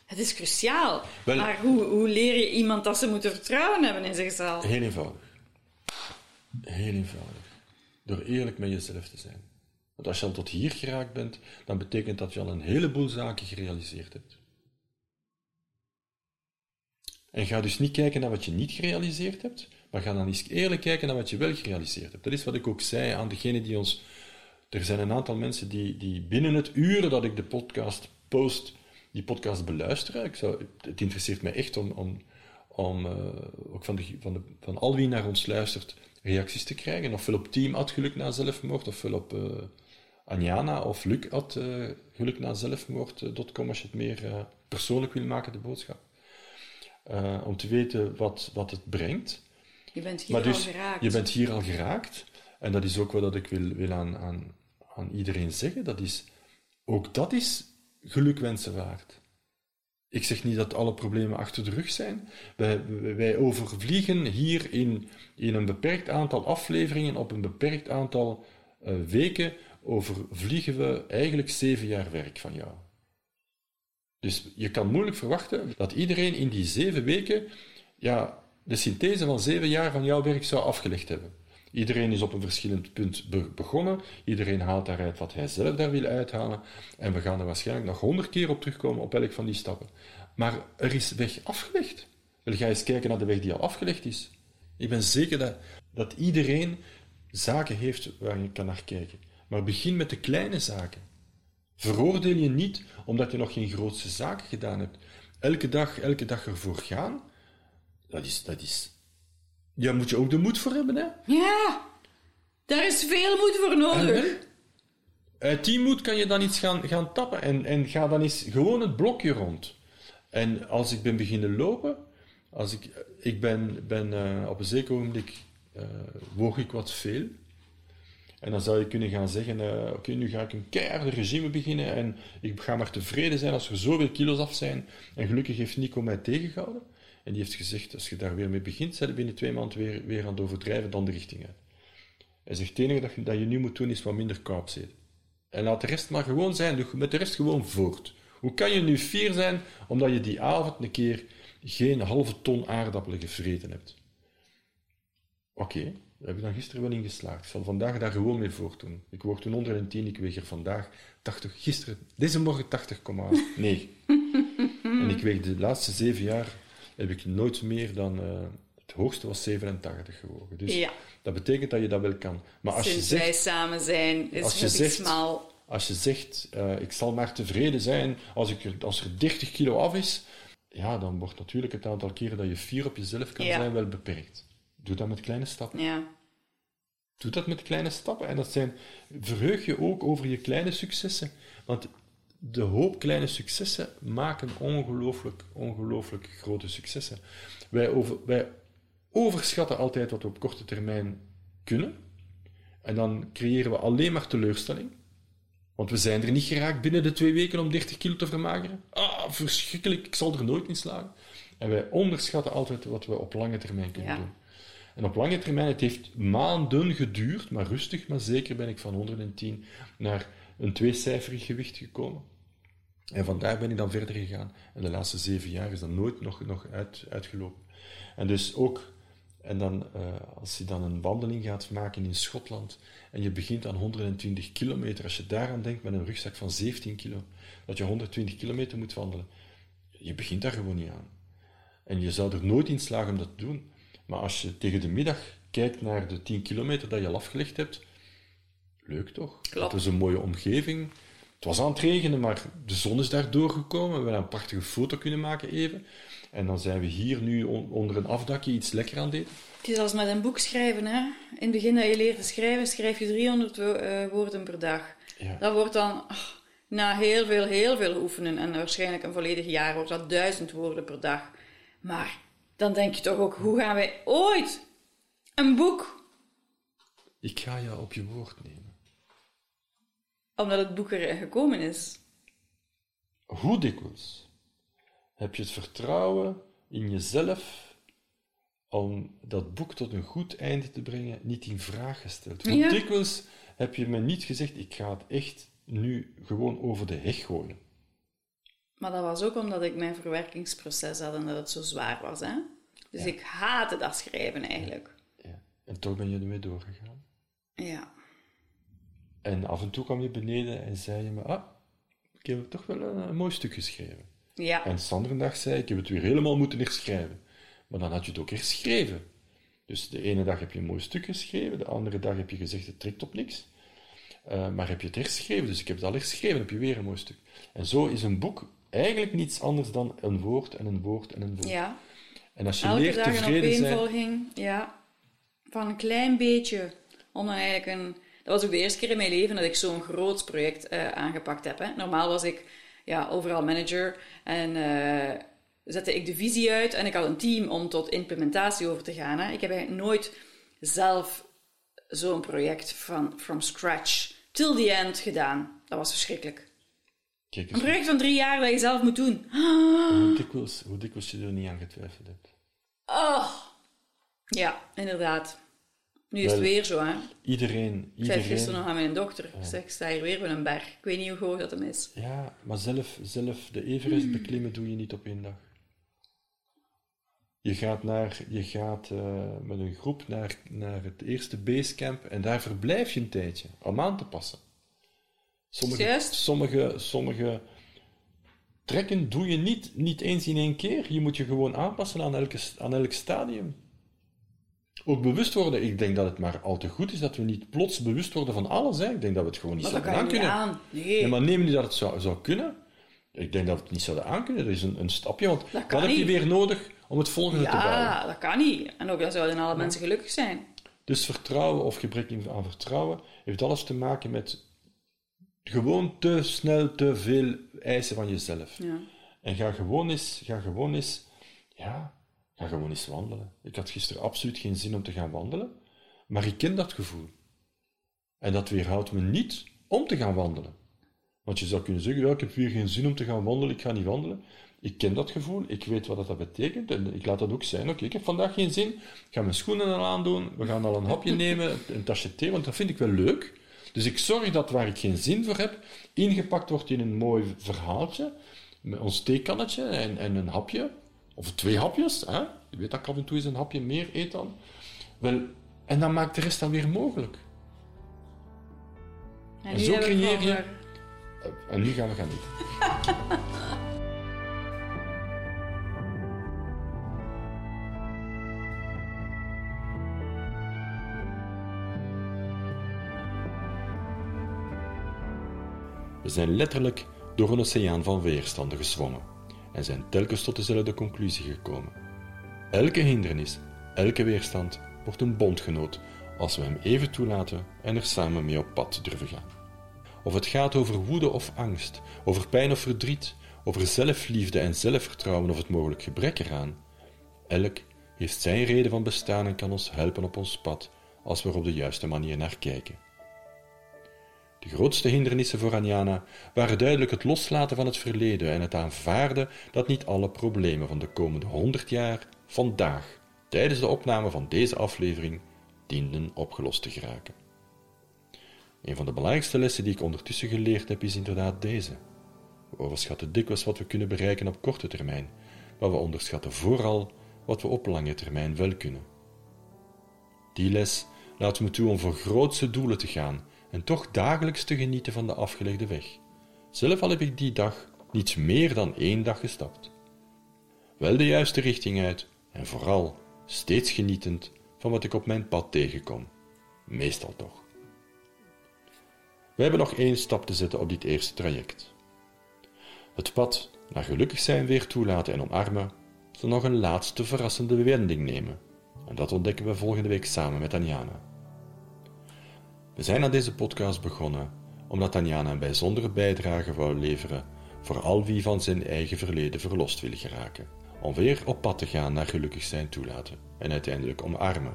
het is cruciaal. Wel- maar hoe, hoe leer je iemand dat ze moeten vertrouwen hebben in zichzelf? Heel eenvoudig. Heel eenvoudig. Door eerlijk met jezelf te zijn. Want als je al tot hier geraakt bent, dan betekent dat je al een heleboel zaken gerealiseerd hebt. En ga dus niet kijken naar wat je niet gerealiseerd hebt, maar ga dan eens eerlijk kijken naar wat je wel gerealiseerd hebt. Dat is wat ik ook zei aan degene die ons... Er zijn een aantal mensen die, die binnen het uur dat ik de podcast post, die podcast beluisteren. Ik zou, het interesseert mij echt om, om, om eh, ook van, de, van, van al wie naar ons luistert, reacties te krijgen. Ofwel op team at geluk na zelfmoord, ofwel op eh Anjana of Luc at eh, geluk na zelfmoord.com als je het meer eh, persoonlijk wil maken, de boodschap. Eh, om te weten wat, wat het brengt. Je bent hier Maar al dus, geraakt. je bent hier al geraakt. En dat is ook wat dat ik wil, wil aan, aan, aan iedereen zeggen. Dat is, ook dat is gelukwensen waard. Ik zeg niet dat alle problemen achter de rug zijn. Wij, overvliegen hier in, in een beperkt aantal afleveringen, op een beperkt aantal eh, weken, overvliegen we eigenlijk zeven jaar werk van jou. Dus je kan moeilijk verwachten dat iedereen in die zeven weken ja, de synthese van zeven jaar van jouw werk zou afgelegd hebben. Iedereen is op een verschillend punt be- begonnen. Iedereen haalt daaruit wat hij zelf daar wil uithalen. En we gaan er waarschijnlijk nog honderd keer op terugkomen op elk van die stappen. Maar er is weg afgelegd. Wil ga eens kijken naar de weg die al afgelegd is. Ik ben zeker dat, dat iedereen zaken heeft waar je kan naar kijken. Maar begin met de kleine zaken. Veroordeel je niet omdat je nog geen grootste zaken gedaan hebt. Elke dag, elke dag ervoor gaan, dat is, dat is... Daar moet je ook de moed voor hebben, hè? Ja, daar is veel moed voor nodig. Uit die moed kan je dan iets gaan, gaan tappen en, en ga dan eens gewoon het blokje rond. En als ik ben beginnen lopen, als ik, ik ben, ben eh, op een zeker ogenblik eh, woog ik wat veel. En dan zou je kunnen gaan zeggen, eh, oké, nu ga ik een keiharde regime beginnen en ik ga maar tevreden zijn als er zoveel kilo's af zijn. En gelukkig heeft Nico mij tegengehouden. En die heeft gezegd, als je daar weer mee begint, zijn we binnen twee maanden weer, weer aan het overdrijven dan de richting uit. Hij zegt, het enige dat je, dat je nu moet doen, is wat minder eten. En laat de rest maar gewoon zijn, doe met de rest gewoon voort. Hoe kan je nu fier zijn omdat je die avond een keer geen halve ton aardappelen gevreten hebt? Oké, Daar heb ik dan gisteren wel in geslaagd. Ik zal vandaag daar gewoon mee voortdoen. Ik word toen 110, ik weeg er vandaag 80, gisteren, deze morgen 80,9. en ik weeg de laatste zeven jaar, heb ik nooit meer dan, uh, het hoogste was 87 gewogen. Dus Ja. dat betekent dat je dat wel kan. Maar als je zegt, wij samen zijn, is als je het zegt- als je zegt, eh, ik zal maar tevreden zijn als, ik er, als er 30 kilo af is, ja, dan wordt natuurlijk het aantal keren dat je fier op jezelf kan Ja. zijn wel beperkt. Doe dat met kleine stappen. Ja. Doe dat met kleine stappen. En dat zijn, verheug je ook over je kleine successen. Want de hoop kleine successen maken ongelooflijk, ongelooflijk grote successen. Wij, over, wij overschatten altijd wat we op korte termijn kunnen. En dan creëren we alleen maar teleurstelling. Want we zijn er niet geraakt binnen de twee weken om 30 kilo te vermageren. Ah, verschrikkelijk, ik zal er nooit in slagen. En wij onderschatten altijd wat we op lange termijn kunnen Ja. doen. En op lange termijn, het heeft maanden geduurd, maar rustig, maar zeker ben ik van 110 naar een tweecijferig gewicht gekomen. En vandaar ben ik dan verder gegaan. En de laatste zeven jaar is dat nooit nog, nog uit, uitgelopen. En dus ook, en dan, eh, als je dan een wandeling gaat maken in Schotland, en je begint aan 120 kilometer, als je daaraan denkt met een rugzak van 17 kilo, dat je 120 kilometer moet wandelen, je begint daar gewoon niet aan. En je zou er nooit in slagen om dat te doen. Maar als je tegen de middag kijkt naar de 10 kilometer dat je al afgelegd hebt, leuk toch? Klopt. Het is een mooie omgeving. Het was aan het regenen, maar de zon is daar doorgekomen. We hebben een prachtige foto kunnen maken even. En dan zijn we hier nu on- onder een afdakje iets lekker aan het eten. Het is als met een boek schrijven. Hè? In het begin dat je leert te schrijven, schrijf je 300 wo- eh, woorden per dag. Ja. Dat wordt dan, ah, na heel veel, heel veel oefenen, en waarschijnlijk een volledig jaar, wordt dat 1000 woorden per dag. Maar dan denk je toch ook, hoe gaan wij ooit een boek, Ik ga je op je woord nemen. Omdat het boek er gekomen is. Hoe dikwijls heb je het vertrouwen in jezelf om dat boek tot een goed einde te brengen niet in vraag gesteld? Hoe Ja. dikwijls heb je me niet gezegd, ik ga het echt nu gewoon over de heg gooien? Maar dat was ook omdat ik mijn verwerkingsproces had en dat het zo zwaar was. Hè? Dus ik haatte dat schrijven eigenlijk. Ja. En toch ben je ermee doorgegaan. Ja. En af en toe kwam je beneden en zei je me, ah, ik heb toch wel een, een mooi stuk geschreven. Ja. En dag zei ik heb het weer helemaal moeten herschrijven. Maar dan had je het ook herschreven. Dus de ene dag heb je een mooi stuk geschreven, de andere dag heb je gezegd het trekt op niks. Eh, maar heb je het herschreven, dus ik heb het al herschreven, heb je weer een mooi stuk. En zo is een boek eigenlijk niets anders dan een woord en een woord en een woord. ja. En als je Elke leert dag een tevreden zijn... opeenvolging, ja. Van een klein beetje. Om dan eigenlijk een... Dat was ook de eerste keer in mijn leven dat ik zo'n groot project eh, aangepakt heb. Hè. Normaal was ik ja, overal manager en eh, zette ik de visie uit en ik had een team om tot implementatie over te gaan. Hè. Ik heb eigenlijk nooit zelf zo'n project van from scratch till the end gedaan. Dat was verschrikkelijk. Kijk Een project van drie jaar dat je zelf moet doen. hoe dikwijls, hoe dikwijls je er niet aan getwijfeld hebt. Oh. Ja, inderdaad. Nu is het weer zo, hè. Iedereen, Ik zei gisteren iedereen... nog aan mijn dochter. Ik zeg, ik sta hier weer met een berg. Ik weet niet hoe hoog dat hem is. Ja, maar zelf, zelf de Everest beklimmen doe je niet op één dag. Je gaat, naar, je gaat eh, met een groep naar, naar het eerste basecamp en daar verblijf je een tijdje om aan te passen. Sommige, Juist. sommige, sommige trekken doe je niet, niet eens in één keer. Je moet je gewoon aanpassen aan, elke, aan elk stadium. Ook bewust worden. Ik denk dat het maar al te goed is dat we niet plots bewust worden van alles. Hè. Ik denk dat we het gewoon niet zouden aankunnen. aan. Nee. Ja, maar neem niet dat het zou, zou kunnen. Ik denk dat we het niet zouden aankunnen. Dat is een, een stapje, want Dat wat heb je weer nodig om het volgende te bouwen? Ja, dat kan niet. En ook dan zouden alle mensen gelukkig zijn. Dus vertrouwen of gebrek aan vertrouwen heeft alles te maken met gewoon te snel te veel eisen van jezelf. Ja. En ga gewoon eens, ga gewoon eens, ja, ga gewoon eens wandelen. Ik had gisteren absoluut geen zin om te gaan wandelen, maar ik ken dat gevoel. En dat weerhoudt me niet om te gaan wandelen. Want je zou kunnen zeggen, ja, ik heb weer geen zin om te gaan wandelen, ik ga niet wandelen. Ik ken dat gevoel, ik weet wat dat betekent en ik laat dat ook zijn. Oké, ik heb vandaag geen zin, ik ga mijn schoenen al aandoen, we gaan al een hapje nemen, een tasje thee, want dat vind ik wel leuk. Dus ik zorg dat waar ik geen zin voor heb, ingepakt wordt in een mooi verhaaltje, met ons theekannetje en, en een hapje, of twee hapjes. Hè? Je weet dat ik af en toe eens een hapje meer eet dan. Wel, En dan maakt de rest dan weer mogelijk. En, zo creëer je- over- En nu gaan we gaan eten. We zijn letterlijk door een oceaan van weerstanden gezwommen en zijn telkens tot dezelfde conclusie gekomen. Elke hindernis, elke weerstand wordt een bondgenoot als we hem even toelaten en er samen mee op pad durven gaan. Of het gaat over woede of angst, over pijn of verdriet, over zelfliefde en zelfvertrouwen of het mogelijk gebrek eraan. Elk heeft zijn reden van bestaan en kan ons helpen op ons pad als we er op de juiste manier naar kijken. De grootste hindernissen voor Anjana waren duidelijk het loslaten van het verleden en het aanvaarden dat niet alle problemen van de komende honderd jaar vandaag, tijdens de opname van deze aflevering, dienden opgelost te geraken. Een van de belangrijkste lessen die ik ondertussen geleerd heb is inderdaad deze. We overschatten dikwijls wat we kunnen bereiken op korte termijn, maar we onderschatten vooral wat we op lange termijn wel kunnen. Die les laat me toe om voor grootse doelen te gaan en toch dagelijks te genieten van de afgelegde weg. Zelf al heb ik die dag niets meer dan één dag gestapt. Wel de juiste richting uit en vooral steeds genietend van wat ik op mijn pad tegenkom. Meestal toch. We hebben nog één stap te zetten op dit eerste traject. Het pad naar gelukkig zijn weer toelaten en omarmen zal nog een laatste verrassende wending nemen. En dat ontdekken we volgende week samen met Anjana. We zijn aan deze podcast begonnen omdat Anjana een bijzondere bijdrage wou leveren voor al wie van zijn eigen verleden verlost wil geraken, om weer op pad te gaan naar gelukkig zijn toelaten en uiteindelijk omarmen.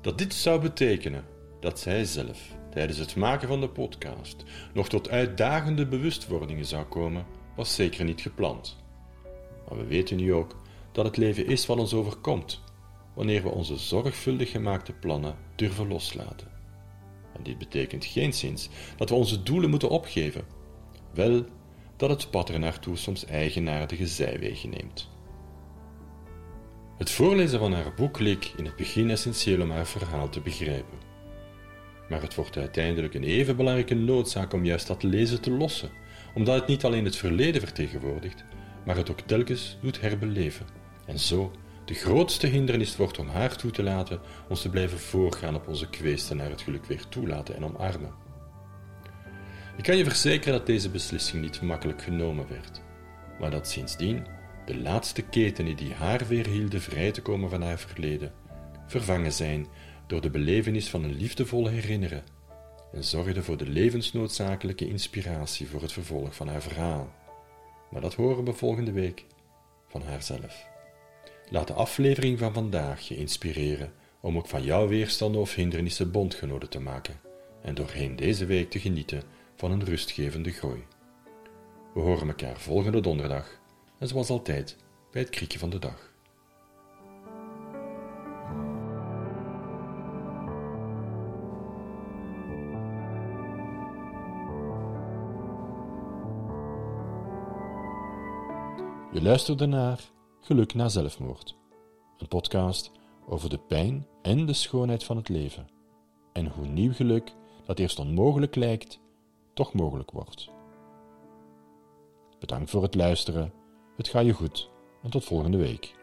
Dat dit zou betekenen dat zij zelf tijdens het maken van de podcast nog tot uitdagende bewustwordingen zou komen, was zeker niet gepland. Maar we weten nu ook dat het leven is wat ons overkomt wanneer we onze zorgvuldig gemaakte plannen durven loslaten. En dit betekent geenszins dat we onze doelen moeten opgeven, wel dat het pad er naartoe soms eigenaardige zijwegen neemt. Het voorlezen van haar boek leek in het begin essentieel om haar verhaal te begrijpen. Maar het wordt uiteindelijk een even belangrijke noodzaak om juist dat lezen te lossen, omdat het niet alleen het verleden vertegenwoordigt, maar het ook telkens doet herbeleven. En zo de grootste hindernis wordt om haar toe te laten ons te blijven voorgaan op onze kweesten naar het geluk weer toelaten en omarmen. Ik kan je verzekeren dat deze beslissing niet makkelijk genomen werd, maar dat sindsdien de laatste ketenen die haar weerhielden vrij te komen van haar verleden, vervangen zijn door de belevenis van een liefdevol herinneren en zorgden voor de levensnoodzakelijke inspiratie voor het vervolg van haar verhaal. Maar dat horen we volgende week van haarzelf. Laat de aflevering van vandaag je inspireren om ook van jouw weerstanden of hindernissen bondgenoten te maken en doorheen deze week te genieten van een rustgevende groei. We horen elkaar volgende donderdag en zoals altijd bij het kriekje van de dag. Je luisterde naar Geluk na zelfmoord, een podcast over de pijn en de schoonheid van het leven en hoe nieuw geluk, dat eerst onmogelijk lijkt, toch mogelijk wordt. Bedankt voor het luisteren, het gaat je goed en tot volgende week.